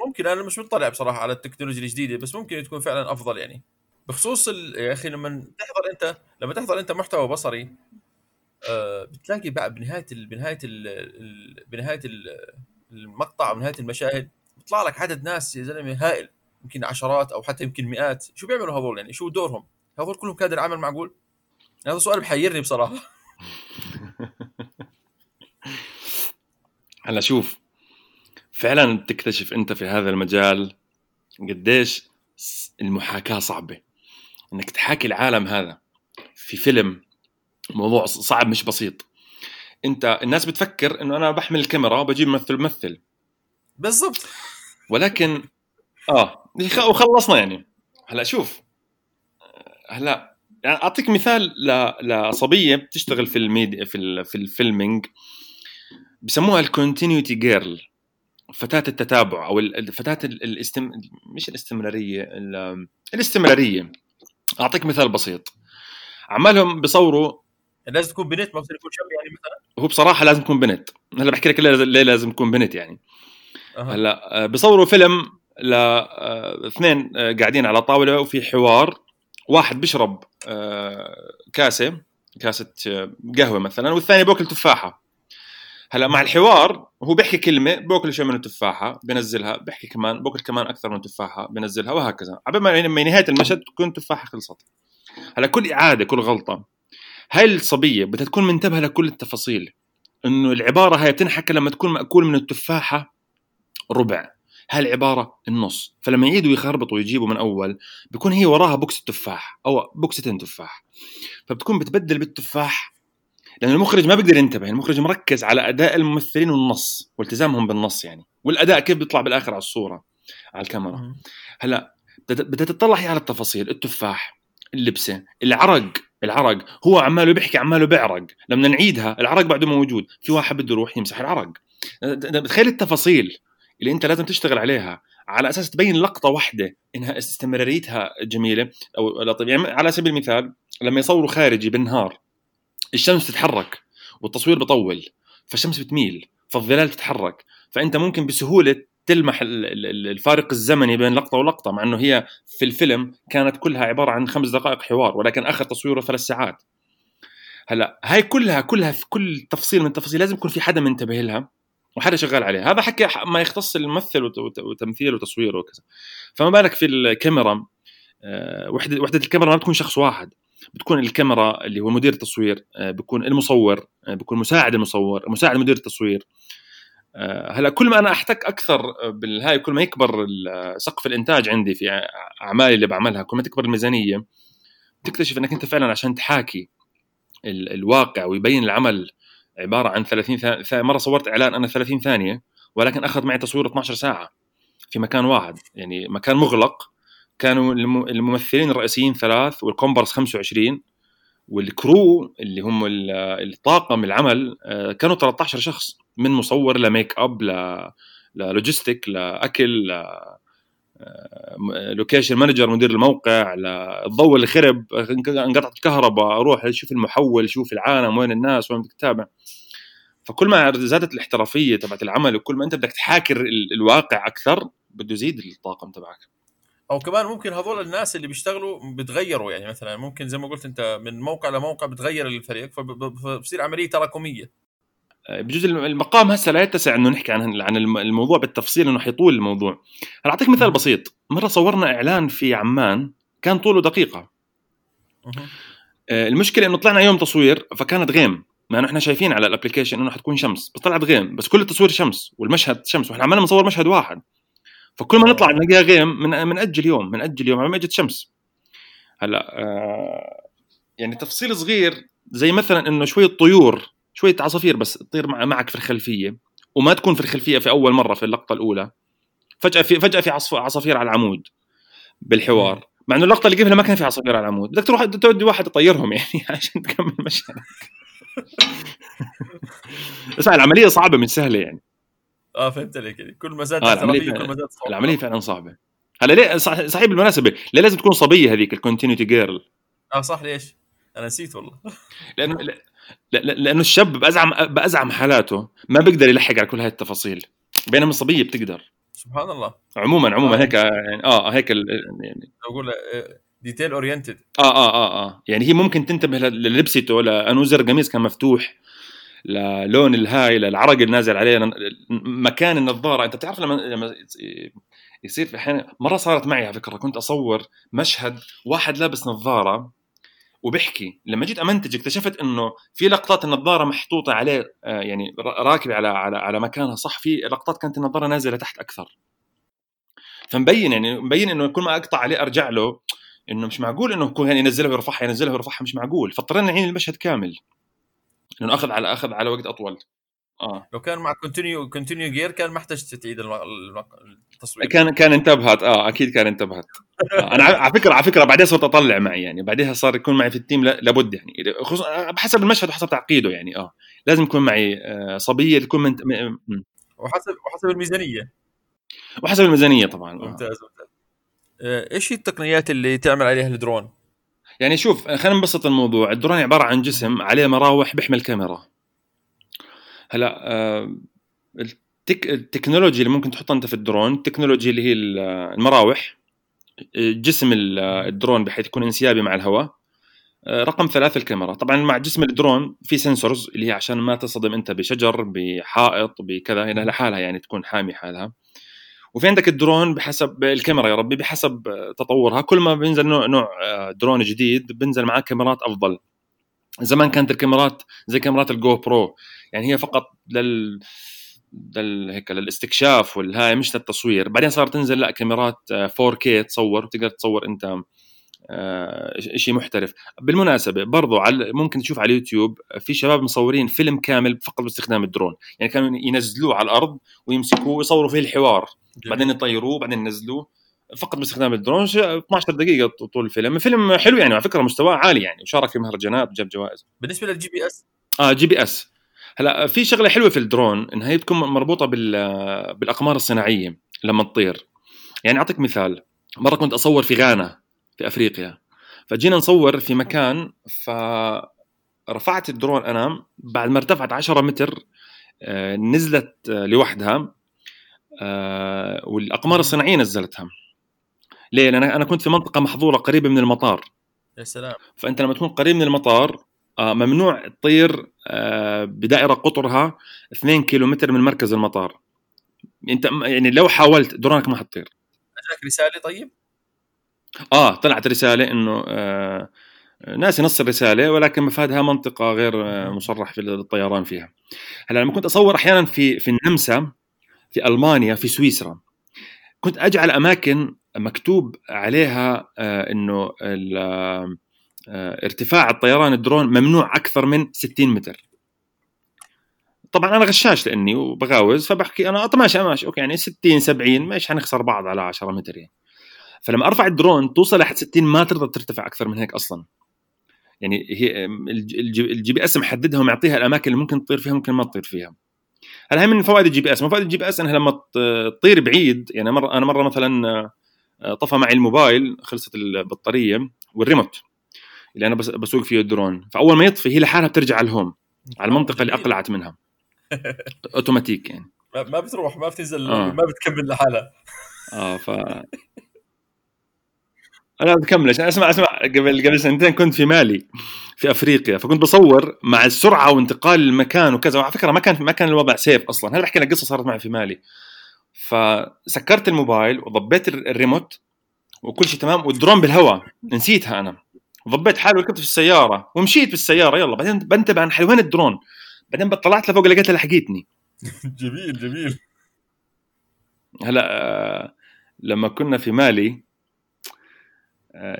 ممكن أنا مش مطلع بصراحة على التكنولوجيا الجديدة بس ممكن تكون فعلا أفضل يعني. بخصوص يا أخي لما تحضر أنت لما تحضر أنت محتوى بصري آه بتلاقي بقى بنهاية ال... بنهاية ال... بنهاية المقطع أو نهاية المشاهد بيطلع لك عدد ناس يا زلمة هائل يمكن عشرات أو حتى يمكن مئات. شو بيعملوا هذول يعني؟ شو دورهم؟ هذول كلهم كادر عمل معقول؟ هذا سؤال بحيرني بصراحة. هلا شوف فعلا بتكتشف أنت في هذا المجال قديش المحاكاة صعبة. إنك تحاكي العالم هذا في فيلم موضوع صعب مش بسيط. أنت الناس بتفكر إنه أنا بحمل الكاميرا وبجيب ممثل ممثل. بالضبط. ولكن آه وخلصنا يعني. هلأ شوف هلأ يعني أعطيك مثال لصبية بتشتغل في الميديا في في ال filming. بسموها ال continuity girl فتاة التتابع أو فتاة الاستم مش الاستمرارية الاستمرارية. أعطيك مثال بسيط. عمالهم بيصوروا لازم تكون بنت ما بصير يكون شاب يعني مثلا؟ هو بصراحة لازم تكون بنت. هلأ بحكي لك ليه لازم تكون بنت يعني. أه. هلأ بيصوروا فيلم لاثنين آه، قاعدين على طاولة وفي حوار. واحد بيشرب آه، كاسة كاسة آه، قهوة مثلا والثاني بياكل تفاحة. هلا مع الحوار هو بيحكي كلمة باكل شيء من التفاحة بنزلها بيحكي كمان باكل كمان أكثر من تفاحه بنزلها وهكذا. عبال ما نهاية المشهد تكون التفاحة خلصت. هلا كل إعادة كل غلطة هاي الصبية بدها تكون منتبهة لكل التفاصيل إنه العبارة هاي بتنحكى لما تكون مأكول من التفاحة ربع. هاي العبارة النص. فلما يعيدوا يخربطوا ويجيبوا من أول بكون هي وراها box تفاح أو بوكستين تفاح. فبتكون بتبدل بالتفاح لأن المخرج ما بيقدر ينتبه المخرج مركز على أداء الممثلين والنص والتزامهم بالنص يعني والأداء كيف بيطلع بالآخر على الصورة على الكاميرا. هلأ بدها تطلع هي على التفاصيل التفاح اللبسة العرق العرق هو عماله بيحكي عماله بيعرق لما نعيدها العرق بعده موجود في واحد بده يروح يمسح العرق. بتخيل التفاصيل اللي أنت لازم تشتغل عليها على أساس تبين لقطة واحدة إنها استمراريتها جميلة أو يعني على سبيل المثال لما يصوروا خارجي بالنهار الشمس تتحرك والتصوير بطول فالشمس بتميل فالظلال تتحرك. فأنت ممكن بسهولة تلمح الفارق الزمني بين لقطة ولقطة مع إنه هي في الفيلم كانت كلها عبارة عن خمس دقائق حوار ولكن اخذ تصويره ثلاث ساعات. هلأ هاي كلها كلها في كل تفصيل من التفاصيل لازم يكون في حدا منتبه لها وحدا شغال عليها. هذا حكي ما يختص الممثل وتمثيل وتصوير وكذا. فما بالك في الكاميرا آه، وحده وحدة الكاميرا ما بتكون شخص واحد. بتكون الكاميرا اللي هو مدير التصوير آه، بيكون المصور آه، بيكون مساعد المصور مساعد مدير التصوير. آه، هلا كل ما أنا أحتك أكثر بالهاي كل ما يكبر سقف الإنتاج عندي في أعمالي اللي بعملها كل ما تكبر الميزانية تكتشف إنك أنت فعلا عشان تحاكي الواقع ويبين العمل عبارة عن 30 ثانية مرة صورت إعلان أنا 30 ثانية ولكن أخذ معي تصوير 12 ساعة في مكان واحد يعني مكان مغلق كانوا الممثلين الرئيسيين ثلاث والكومبرس 25 وال crew اللي هم الطاقم العمل آه، كانوا 13 شخص من مصور ل makeup لل logistic لاكل location manager مدير الموقع للضوء اللي خرب انقطعت الكهرباء أروح أشوف المحول شوف العالم وين الناس وين بدك تتابع. فكل ما زادت الاحترافية تبعت العمل وكل ما أنت بدك تحاكي الواقع أكثر بده يزيد الطاقم تبعك. أو كمان ممكن هذول الناس اللي بيشتغلوا بتغيروا يعني مثلا ممكن زي ما قلت أنت من موقع لموقع بتغير الفريق فبصير عمليه تراكمية. آه، بجوز المقام هسه لا يتسع إنه نحكي عن عن الموضوع بالتفصيل إنه حيطول الموضوع. هلا أعطيك مثال بسيط. مرة صورنا إعلان في عمان كان طوله دقيقة. آه، المشكلة إنه طلعنا يوم تصوير فكانت غيم. مع انه إحنا شايفين على الابلكيشن إنه حتكون شمس بس طلعت غيم بس كل التصوير شمس والمشهد شمس وإحنا عمالنا نصور مشهد واحد. فكل ما نطلع نلاقيها غيم من من أجل يوم من أجل يوم على ما اجت شمس. هلأ آه يعني تفصيل صغير زي مثلا إنه شوية طيور شوية عصافير بس تطير مع- معك في الخلفية وما تكون في الخلفية في أول مرة في اللقطة الأولى. فجأة في فجأة في عصافير على العمود بالحوار. مع إنه اللقطة اللي قبلها ما كان في عصافير على العمود. بدك تروح تودي واحد يطيرهم يعني عشان تكمل مشهدك بس العملية صعبة مش سهلة يعني. آه فهمت عليك. يعني كل ما زاد آه، العملية كل ما زاد صعوبة. العملية فعلا صعبة. هلا ليه؟ صح- صحيح بالمناسبة ليه لازم تكون صبية هذيك ال continuity girl آه صح ليش؟ أنا نسيت والله. لأنه لا- لا- لأنه الشاب بأزعم بأزعم حالاته ما بيقدر يلحق على كل هاي التفاصيل. بينما الصبية بتقدر. سبحان الله. عموما عموما آه. هيك يعني آه هيك ال- يعني. بقول detail oriented آه آه آه آه. يعني هي ممكن تنتبه للبسته لأنه زر قميص كان مفتوح. للون الهاي للعرق النازل عليه مكان النظارة. أنت بتعرف لما لما يصير في أحيانا مرة صارت معي على فكرة كنت أصور مشهد واحد لابس نظارة وبحكي لما جيت أمنتج اكتشفت إنه في لقطات النظارة محطوطة عليه آه، يعني را- راكبة على على على مكانها. صح في لقطات كانت النظارة نازلة تحت أكثر. فمبين يعني مبين إنه كل ما أقطع عليه أرجع له إنه مش معقول إنه يكون يعني ينزلها ويرفعها ينزلها ويرفعها مش معقول. فاضطرينا نعيد المشهد كامل. لأنه أخذ على أخذ على وقت أطول. آه. لو كان مع continuity continuity girl كان ما احتجت تعيد التصوير. كان كان انتبهت. آه أكيد كان انتبهت. آه. أنا على فكره على فكرة بعدين صرت أطلع معي يعني. بعدها صار يكون معي في ال team لا- لابد يعني. خصوصا بحسب المشهد وحسب تعقيده يعني. آه. لازم يكون معي آه صبية تكون من وحسب وحسب الميزانية. وحسب الميزانية طبعا. آه. ممتاز ممتاز. آه، إيش هي التقنيات اللي تعمل عليها الدرون؟ يعني شوف خلينا نبسط الموضوع. الدرون عبارة عن جسم عليه مراوح بيحمل كاميرا هلا آه، ال tech... ال technology اللي ممكن تحطها أنت في الدرون ال technology اللي هي ال- المراوح جسم ال- الدرون بحيث يكون انسيابي مع الهواء. آه، رقم ثلاثة الكاميرا. طبعا مع جسم الدرون في sensors اللي هي عشان ما تصطدم أنت بشجر بحائط بكذا هي لحالها يعني تكون حامي حالها. وفي عندك الدرون بحسب الكاميرا يا ربي بحسب آه، تطورها. كل ما بينزل نوع نوع آه، درون جديد بينزل معاه كاميرات أفضل. زمان كانت الكاميرات زي كاميرات الجو برو يعني هي فقط لل لل هيك للاستكشاف والهاي مش للتصوير. بعدين صارت تنزل لا كاميرات آه، 4K تصور تقدر تصور أنت آه، شيء محترف. بالمناسبة برضو على ممكن تشوف على اليوتيوب في شباب مصورين فيلم كامل فقط باستخدام الدرون. يعني كانوا ينزلوه على الأرض ويمسكوه ويصوروا فيه الحوار. بعدين يطيروه بعدين ينزلوه. فقط باستخدام الدرون ش- 12 دقيقة طول الفيلم. الفيلم حلو يعني على فكرة مستواه عالي يعني وشارك في مهرجانات جاب جوائز. بالنسبة لل GPS آه GPS هلا في شغلة حلوة في الدرون إنها هي تكون مربوطة بال بالأقمار الصناعية لما تطير. يعني أعطيك مثال. مرة كنت أصور في غانا في أفريقيا. فجينا نصور في مكان فرفعت الدرون أنا بعد ما ارتفعت 10 متر آه، نزلت آه، لوحدها. آه، والأقمار الصناعية نزلتها. ليه؟ لأن أنا كنت في منطقة محظورة قريبة من المطار. يا سلام. فأنت لما تكون قريب من المطار آه، ممنوع تطير آه، بدائرة قطرها 2 كيلومتر من مركز المطار. أنت يعني لو حاولت درونك ما حتطير. أجاك رسالة طيب؟ آه طلعت رسالة إنه آه ناسي نص الرسالة ولكن مفادها منطقة غير مصرح في الطيران فيها. هلا لما كنت أصور أحيانا في في النمسا في ألمانيا في سويسرا. كنت أجعل أماكن مكتوب عليها آه إنه آه، ارتفاع الطيران الدرون ممنوع أكثر من 60 متر. طبعا أنا غشاش لأني وبجاوز فبحكي أنا ماشي ماشي okay يعني 60 70 ماشي حنخسر بعض على 10 متر يعني. فلما أرفع الدرون توصل لحد 60 ما تقدر ترتفع أكثر من هيك أصلا. يعني هي الج- ال GPS ال GPS محددها ومعطيها الأماكن اللي ممكن تطير فيها ممكن ما تطير فيها. هلا هي من فوائد ال GPS. من فوائد ال GPS إنها لما تطير بعيد. يعني مره أنا مرة مثلا آه، طفى معي الموبايل خلصت البطارية والريموت اللي أنا بس- بسوق فيه الدرون. فأول ما يطفي هي لحالها بترجع على ال home على المنطقة اللي. أقلعت منها. أوتوماتيك يعني. ما بتروح ما بتنزل آه. ما بتكمل لحالها. آه ف أنا بكملش أنا اسمع اسمع قبل قبل سنتين كنت في مالي في أفريقيا. فكنت بصور مع السرعة وانتقال المكان وكذا. وعلى فكرة ما كان ما كان الوضع safe أصلا. هذا بحكي لك قصة صارت معي في مالي. فسكرت الموبايل وضبيت الر- الريموت وكل شيء تمام والدرون بالهواء. نسيتها أنا. ضبيت حالي وركبت في السيارة ومشيت في السيارة. يلا بعدين بنتبه عن حالي. وين الدرون؟ بعدين طلعت لفوق لقيتها لحقتني جميل جميل. هلا آه، لما كنا في مالي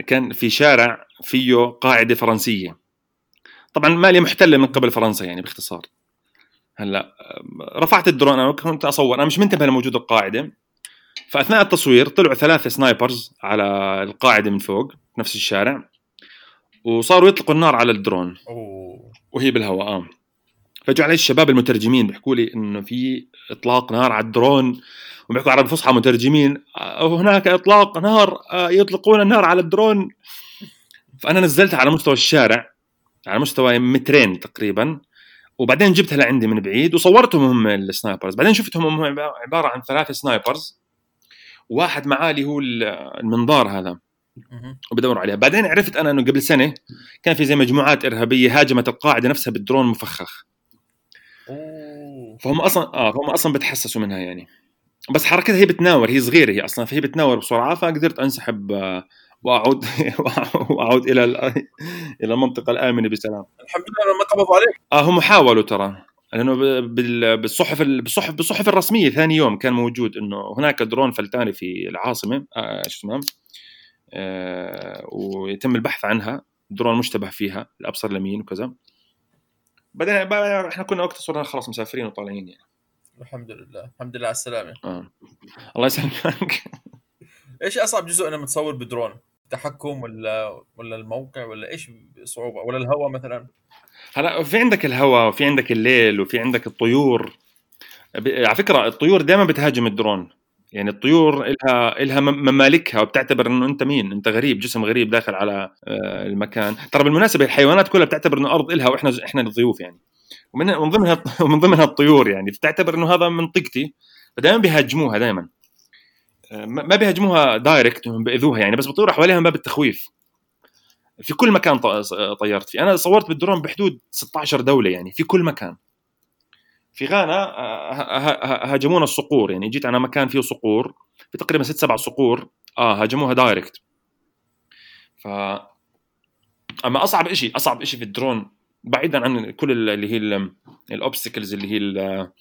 كان في شارع فيه قاعدة فرنسية. طبعا مالي محتلة من قبل فرنسا يعني باختصار. هلأ رفعت الدرون أنا كنت أصور أنا مش منتبه لموجود القاعدة. فأثناء التصوير طلعوا ثلاثة snipers على القاعدة من فوق نفس الشارع وصاروا يطلقوا النار على الدرون. وهي بالهواء آه. فجوا علي الشباب المترجمين بيحكوا لي إنه في إطلاق نار على الدرون. وبيحكوا عربي فصحى مترجمين. آه، هناك إطلاق نار آه، يطلقون النار على الدرون. فأنا نزلتها على مستوى الشارع على مستوى مترين تقريبا. وبعدين جبتها لعندي من بعيد وصورتهم هم ال snipers. بعدين شفتهم هم عبارة عن ثلاث snipers. واحد معاه اللي هو المنظار هذا. مهم. وبدوروا عليها. بعدين عرفت أنا إنه قبل سنة كان في زي مجموعات إرهابية هاجمت القاعدة نفسها بالدرون مفخخ. فهم أصلا آه فهم أصلا بتحسسوا منها يعني. بس حركتها هي بتناور هي صغيرة هي أصلا فهي بتناور بسرعة فقدرت أنسحب آه، وأعود وأعود إلى ال- إلى المنطقة الآمنة بسلام. الحمد لله ما قبضوا عليك. آه هم حاولوا ترى لأنه بالصحف ال- بالصحف بالصحف الرسمية ثاني يوم كان موجود إنه هناك درون فلتاني في العاصمة آه شو اسمه آه ويتم البحث عنها درون مشتبه فيها الأبصر اليمين وكذا. بعدين إحنا كنا وقت صرنا خلاص مسافرين وطالعين يعني. الحمد لله. الحمد لله على السلامة. آه. الله يسلمك. إيش أصعب جزء أنا متصور بدرون؟ التحكم ولا ولا الموقع ولا إيش صعوبه ولا الهواء مثلا؟ هلا في عندك الهواء وفي عندك الليل وفي عندك الطيور. على فكرة الطيور دائما بتهاجم الدرون. يعني الطيور إلها إلها مم- ممالكها وبتعتبر إنه أنت مين؟ أنت غريب جسم غريب داخل على آه، المكان، ترى بالمناسبة الحيوانات كلها بتعتبر إنه الأرض إلها وإحنا إحنا الضيوف يعني. ومن من ضمنها ومن ضمنها الطيور يعني. بتعتبر إنه هذا منطقتي فدائما بيهاجموها دائما. آه، ما بيهاجموها direct بيأذوها يعني. بس بيطيروا حواليها من باب التخويف. في كل مكان طيرت فيه، أنا صورت بالدرون بحدود 16 دولة يعني في كل مكان. في غانا آه، هاجمونا الصقور يعني. جيت أنا مكان فيه صقور في تقريبا ست سبع صقور. آه هاجموها direct ف أما أصعب شيء أصعب شيء في الدرون بعيدا عن كل ال- اللي هي ال obstacles اللي هي ال-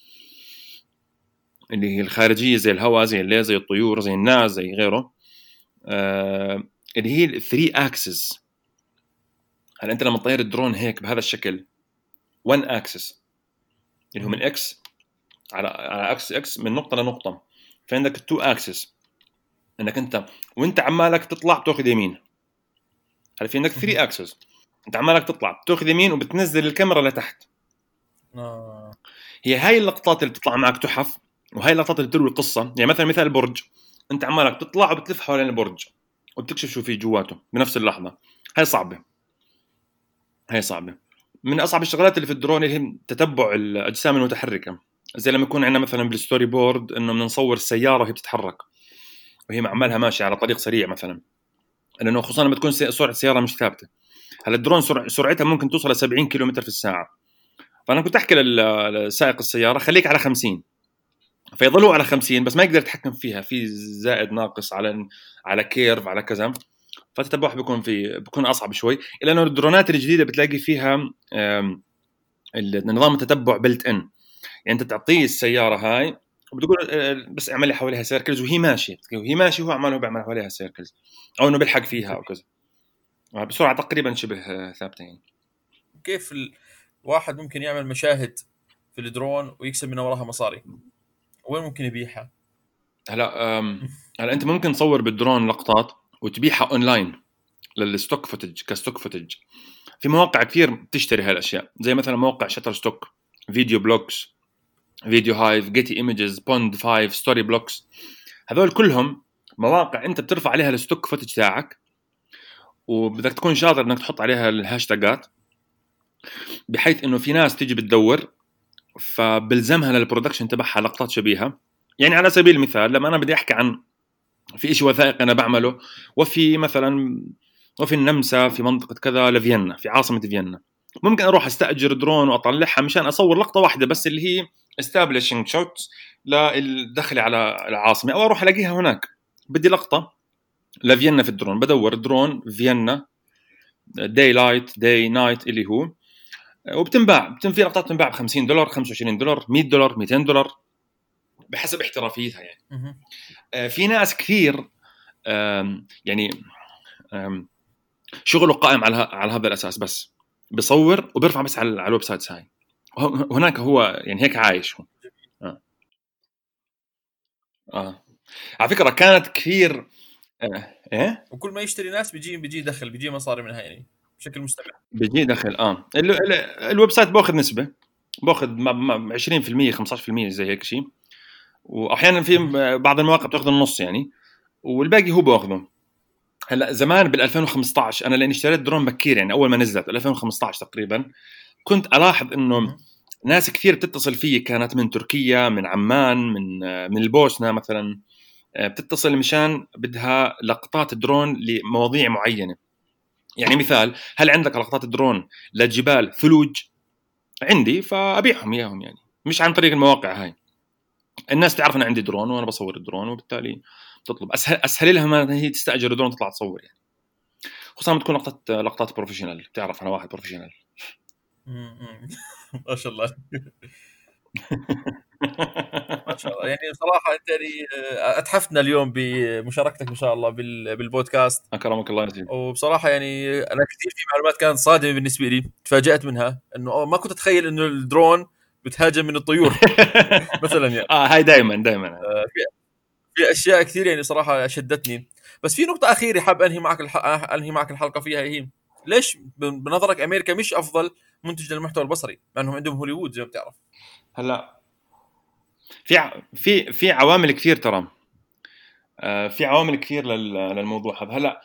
اللي هي الخارجية زي الهواء زي الليل زي الطيور زي الناس زي غيره. آه اللي هي ال three axis هلا أنت لما تطير الدرون هيك بهذا الشكل 1 axis اللي هو من إكس على على إكس إكس من نقطة لنقطة. فعندك ال two axis انك أنت وأنت عمالك تطلع بتاخذ يمين. هلا في عندك 3 axis انت عمالك تطلع بتاخذ يمين وبتنزل الكاميرا لتحت. آه. هي هاي اللقطات اللي بتطلع معك تحف وهاي اللقطات اللي بتروي قصه يعني مثلا مثال البرج انت عمالك تطلع وبتلف حوالين البرج وبتكشف شو في جواته بنفس اللحظة. هاي صعبة. هاي صعبة. من أصعب الشغلات اللي في الدرون اللي هي تتبع الأجسام المتحركة. زي لما يكون عندنا مثلا بال storyboard إنه بدنا نصور السيارة وهي بتتحرك وهي عمالها ماشية على طريق سريع مثلا. لأنه خصوصا لما تكون سرعه السياره مش ثابتة. هلا الدرون سرع- سرعتها ممكن توصل ل 70 كيلو في الساعة. فأنا كنت أحكي لسائق السيارة خليك على 50 فيظلوا على 50 بس ما يقدر يتحكم فيها. في زائد ناقص على على curve على كذا. فتتبعها بيكون في بيكون أصعب شوي. الا إنه الدرونات الجديدة بتلاقي فيها آم، النظام التتبع built in يعني أنت تعطيه السيارة هاي وبتقول آه، بس اعمل لي حواليها circles وهي ماشية. وهي ماشية وهو عماله بيعمل حواليها circles أو إنه بيلحق فيها أو كذا. بسرعة تقريبا شبه آه، ثابتة يعني. كيف الواحد ممكن يعمل مشاهد في الدرون ويكسب من وراها مصاري؟ وين ممكن يبيعها؟ هلا هلا أنت ممكن تصور بالدرون لقطات وتبيعها أونلاين لل stock footage ك stock footage. في مواقع كثير بتشتري هالأشياء زي مثلا موقع شتر ستوك فيديو بلوكس فيديو هايف جيتي ايمجز بوند 5 ستوري بلوكس هذول كلهم مواقع أنت بترفع عليها ال stock footage تاعك وبدك تكون شاطر إنك تحط عليها الهاشتاجات بحيث إنه في ناس تيجي بتدور فبلزمها لل production تبعها لقطات شبيهة. يعني على سبيل المثال لما أنا بدي أحكي عن في شيء وثائقي أنا بعمله وفي مثلا وفي النمسا في منطقة كذا لفيينا في عاصمة فيينا. ممكن أروح أستأجر درون وأطلعها مشان أصور لقطة واحدة بس اللي هي establishing shots للدخل على العاصمة أو أروح ألاقيها هناك. بدي لقطة لفيينا في الدرون. بدور درون فيينا daylight day night اللي هو. وبتنباع بتن في لقطات بتنباع ب 50 دولار 25 دولار 100 دولار 200 دولار بحسب احترافيتها يعني. آه، في ناس كثير يعني شغله قائم على على هذا الأساس بس. بصور وبيرفع بس على ال websites هاي. هناك هو يعني هيك عايش هو. آه. آه. على فكرة كانت كثير آه. إيه؟ وكل ما يشتري ناس بيجي بيجي دخل بيجي مصاري منها يعني بشكل مستمر. بيجي دخل آه. ال- ال- ال website بأخذ نسبة بأخذ م- م- 20% 15% زي هيك شيء واحيانا في بعض المواقع بتأخذ النص يعني والباقي هو بأخذه. هلأ زمان بال 2015 أنا لأني اشتريت درون بكير يعني أول ما نزلت 2015 تقريبا كنت ألاحظ إنه ناس كثير بتتصل فيي كانت من تركيا من عمان من من البوسنة مثلا. بتتصل مشان بدها لقطات درون لمواضيع معينة. يعني مثال هل عندك لقطات درون لجبال ثلوج؟ عندي فأبيعهم إياهم يعني. مش عن طريق المواقع هاي. الناس تعرف أنا عندي درون وأنا بصور الدرون وبالتالي تطلب اسهل أسهل لها ما هي تستأجر درون تطلع تصور يعني. خصوصا بتكون لقطات لقطات professional بتعرف أنا واحد professional ما شاء الله. ما شاء الله. يعني صراحة أنت يعني آه، أتحفتنا اليوم بمشاركتك إن شاء الله بالبودكاست. أكرمك الله يزيد وبصراحة يعني أنا كثير في معلومات كانت صادمة بالنسبة لي تفاجأت منها إنه ما كنت أتخيل إنه الدرون بتهاجم من الطيور مثلا يعني. آه هاي دائما دائما آه، في في أشياء كثير يعني صراحة شدتني. بس في نقطة أخيرة حاب أنهي معك الح... أنهي معك الحلقة فيها هي ليش بنظرك أمريكا مش أفضل منتج للمحتوى البصري؟ مع إنهم عندهم هوليوود زي ما بتعرف. هلأ في في في عوامل كثير ترى. آه، في عوامل كثير للموضوع هذا. هلأ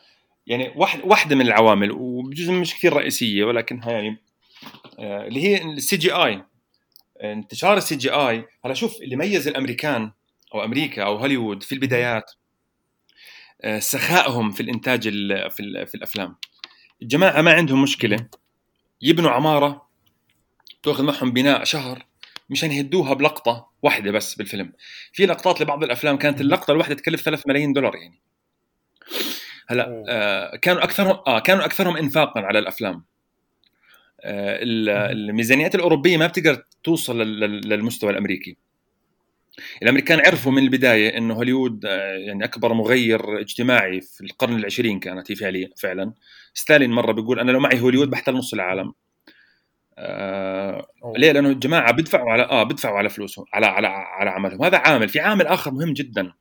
يعني واحد واحدة من العوامل وبجزء مش كثير رئيسية ولكنها يعني آه، اللي هي ال CGI. انتشار ال CGI. هلأ شوف اللي ميز الأمريكان أو أمريكا أو هوليوود في البدايات آه، سخائهم في الإنتاج في, في الأفلام. الجماعه ما عندهم مشكلة. يبنوا عمارة تأخذ معهم بناء شهر مشان يهدوها بلقطة واحدة بس بالفيلم. في لقطات لبعض الأفلام كانت اللقطة الواحدة تكلف 3 ملايين دولار يعني. هلا آه كانوا أكثرهم آه كانوا أكثرهم انفاقا على الأفلام. آه الميزانيات الأوروبية ما بتقدر توصل للمستوى الأمريكي. الأمريكان عرفوا من البداية إنه هوليوود آه، يعني أكبر مغير اجتماعي في القرن العشرين كانت هي فعليا فعلا. ستالين مرة بيقول أنا لو معي هوليوود بحتل نص العالم. آه ليه؟ لأنه الجماعة بدفعوا على آه بدفعوا على فلوسهم على على على عملهم، هذا عامل، في عامل آخر مهم جدا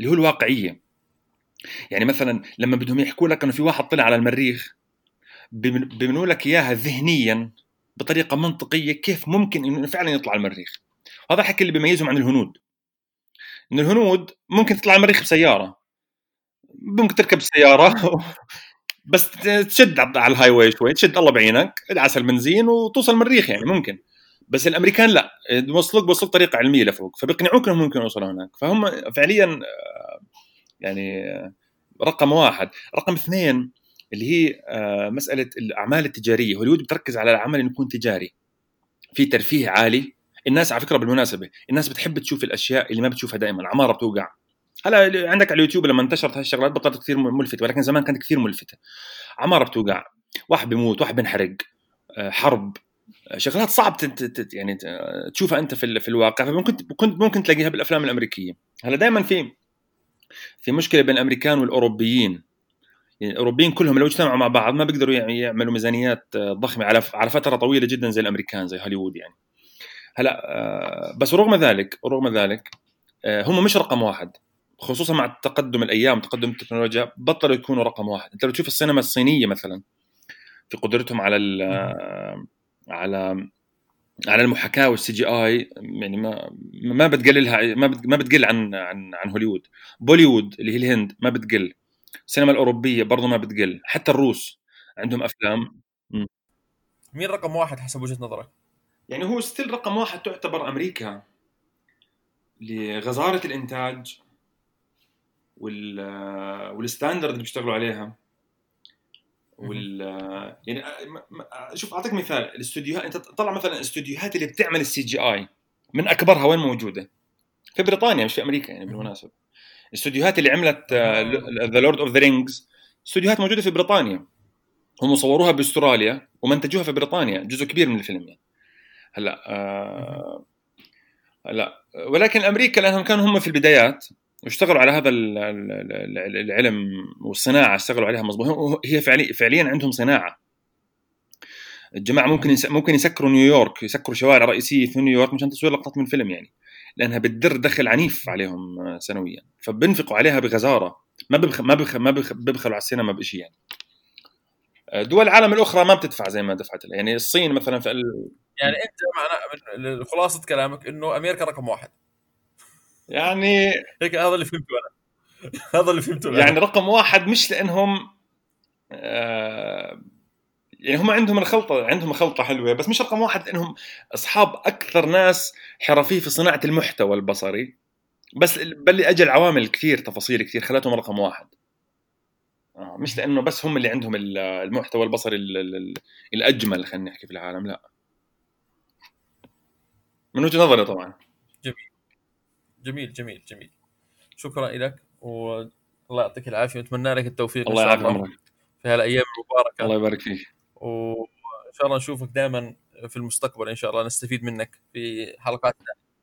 اللي هو الواقعية. يعني مثلا لما بدهم يحكوا لك إنه في واحد طلع على المريخ بيبنوا لك إياها ذهنيا بطريقة منطقية كيف ممكن إنه فعلا يطلع المريخ. هذا الحكي اللي بيميزهم عن الهنود. إنه الهنود ممكن تطلع المريخ بسيارة ممكن تركب سيارة بس تشد على ال highway شوي تشد الله بعينك ادعس البنزين وتوصل المريخ يعني ممكن. بس الأمريكان لا بوصلوك بوصلوك طريقة علمية لفوق فبيقنعوك إنهم ممكن يوصلوا هناك. فهم فعليا آه، يعني آه، رقم واحد. رقم اثنين اللي هي آه، مسألة الأعمال التجارية. هوليوود بتركز على العمل إنه يكون تجاري. في ترفيه عالي. الناس على فكرة بالمناسبة الناس بتحب تشوف الأشياء اللي ما بتشوفها دائما عماره بتوقع. هلا عندك على اليوتيوب لما انتشرت هالشغلات بطلت كثير ملفتة ولكن زمان كانت كثير ملفتة. عمارة بتوقع واحد بيموت واحد بينحرق آه، حرب آه، شغلات صعب يعني تشوفها أنت في, في الواقع. فممكن كنت ممكن تلاقيها بالأفلام الأمريكية. هلأ دائما في في مشكلة بين الأمريكان والأوروبيين. يعني الأوروبيين كلهم لو اجتمعوا مع بعض ما بيقدروا يعملوا ميزانيات آه، ضخمة على على فترة طويلة جدا زي الأمريكان زي هوليوود يعني. هلأ بس رغم ذلك رغم ذلك هم مش رقم واحد. خصوصا مع تقدم الأيام تقدم التكنولوجيا بطلوا يكونوا رقم واحد. أنت لو تشوف السينما الصينية مثلا في قدرتهم على على على المحاكاة وال CGI يعني ما ما بتقللها ما ما بتقل عن عن عن هوليوود. بوليوود اللي هي الهند ما بتقل. السينما الأوروبية برضه ما بتقل. حتى الروس عندهم أفلام. مين رقم واحد حسب وجهة نظرك؟ يعني هو still رقم واحد تعتبر أمريكا لغزارة الإنتاج وال وال standard اللي بيشتغلوا عليها. وال يعني شوف أعطيك مثال. الاستوديوهات أنت طلع مثلا الاستوديوهات اللي بتعمل ال CGI من أكبرها وين موجودة؟ في بريطانيا مش في أمريكا يعني بالمناسبة. الاستوديوهات اللي عملت The Lord of the Rings استوديوهات موجودة في بريطانيا. هم صوروها باستراليا ومنتجوها في بريطانيا. جزء كبير من الفيلم يعني. هلا آه هلا ولكن أمريكا لأنهم كانوا هم في البدايات واشتغلوا على هذا العلم والصناعة اشتغلوا عليها مضبوط هي فعليا فعليا عندهم صناعة. الجماعة ممكن. ممكن يسكروا نيويورك يسكروا شوارع رئيسية في نيويورك مشان تصوير لقطات من فيلم يعني لأنها بتدر دخل عنيف عليهم آه، سنويا. فبنفقوا عليها بغزارة. ما ببخ... ما بخ... ما بخ... ببخلوا على السينما بشيء يعني. آه، دول العالم الأخرى ما بتدفع زي ما دفعت لها يعني الصين مثلا في ال... يعني أنت معنا خلاصه كلامك إنه أمريكا رقم واحد. يعني هيك هذا اللي فهمته أنا. هذا اللي فهمته أنا. يعني رقم واحد مش لإنهم آه يعني هم عندهم الخلطة عندهم خلطة حلوة بس مش رقم واحد لانهم أصحاب أكثر ناس حرفية في صناعة المحتوى البصري. بس بل أجل عوامل كثير تفاصيل كثير خلتهم رقم واحد. آه مش لإنه بس هم اللي عندهم المحتوى البصري الأجمل خلينا نحكي في العالم لا. من وجهة نظري طبعا. جميل جميل جميل. شكرا لك والله يعطيك العافية ونتمنى لك التوفيق الله يعافيك عمرك. في هالأيام المباركة. الله يبارك فيك. وإن شاء الله نشوفك دائما في المستقبل إن شاء الله نستفيد منك في حلقات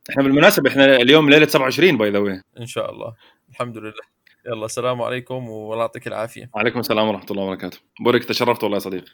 إحنا بالمناسبة إحنا اليوم ليلة 27 by the إن شاء الله. الحمد لله. يلا السلام عليكم والله يعطيك العافية. وعليكم السلام ورحمة الله وبركاته. بورك تشرفت والله يا صديقي.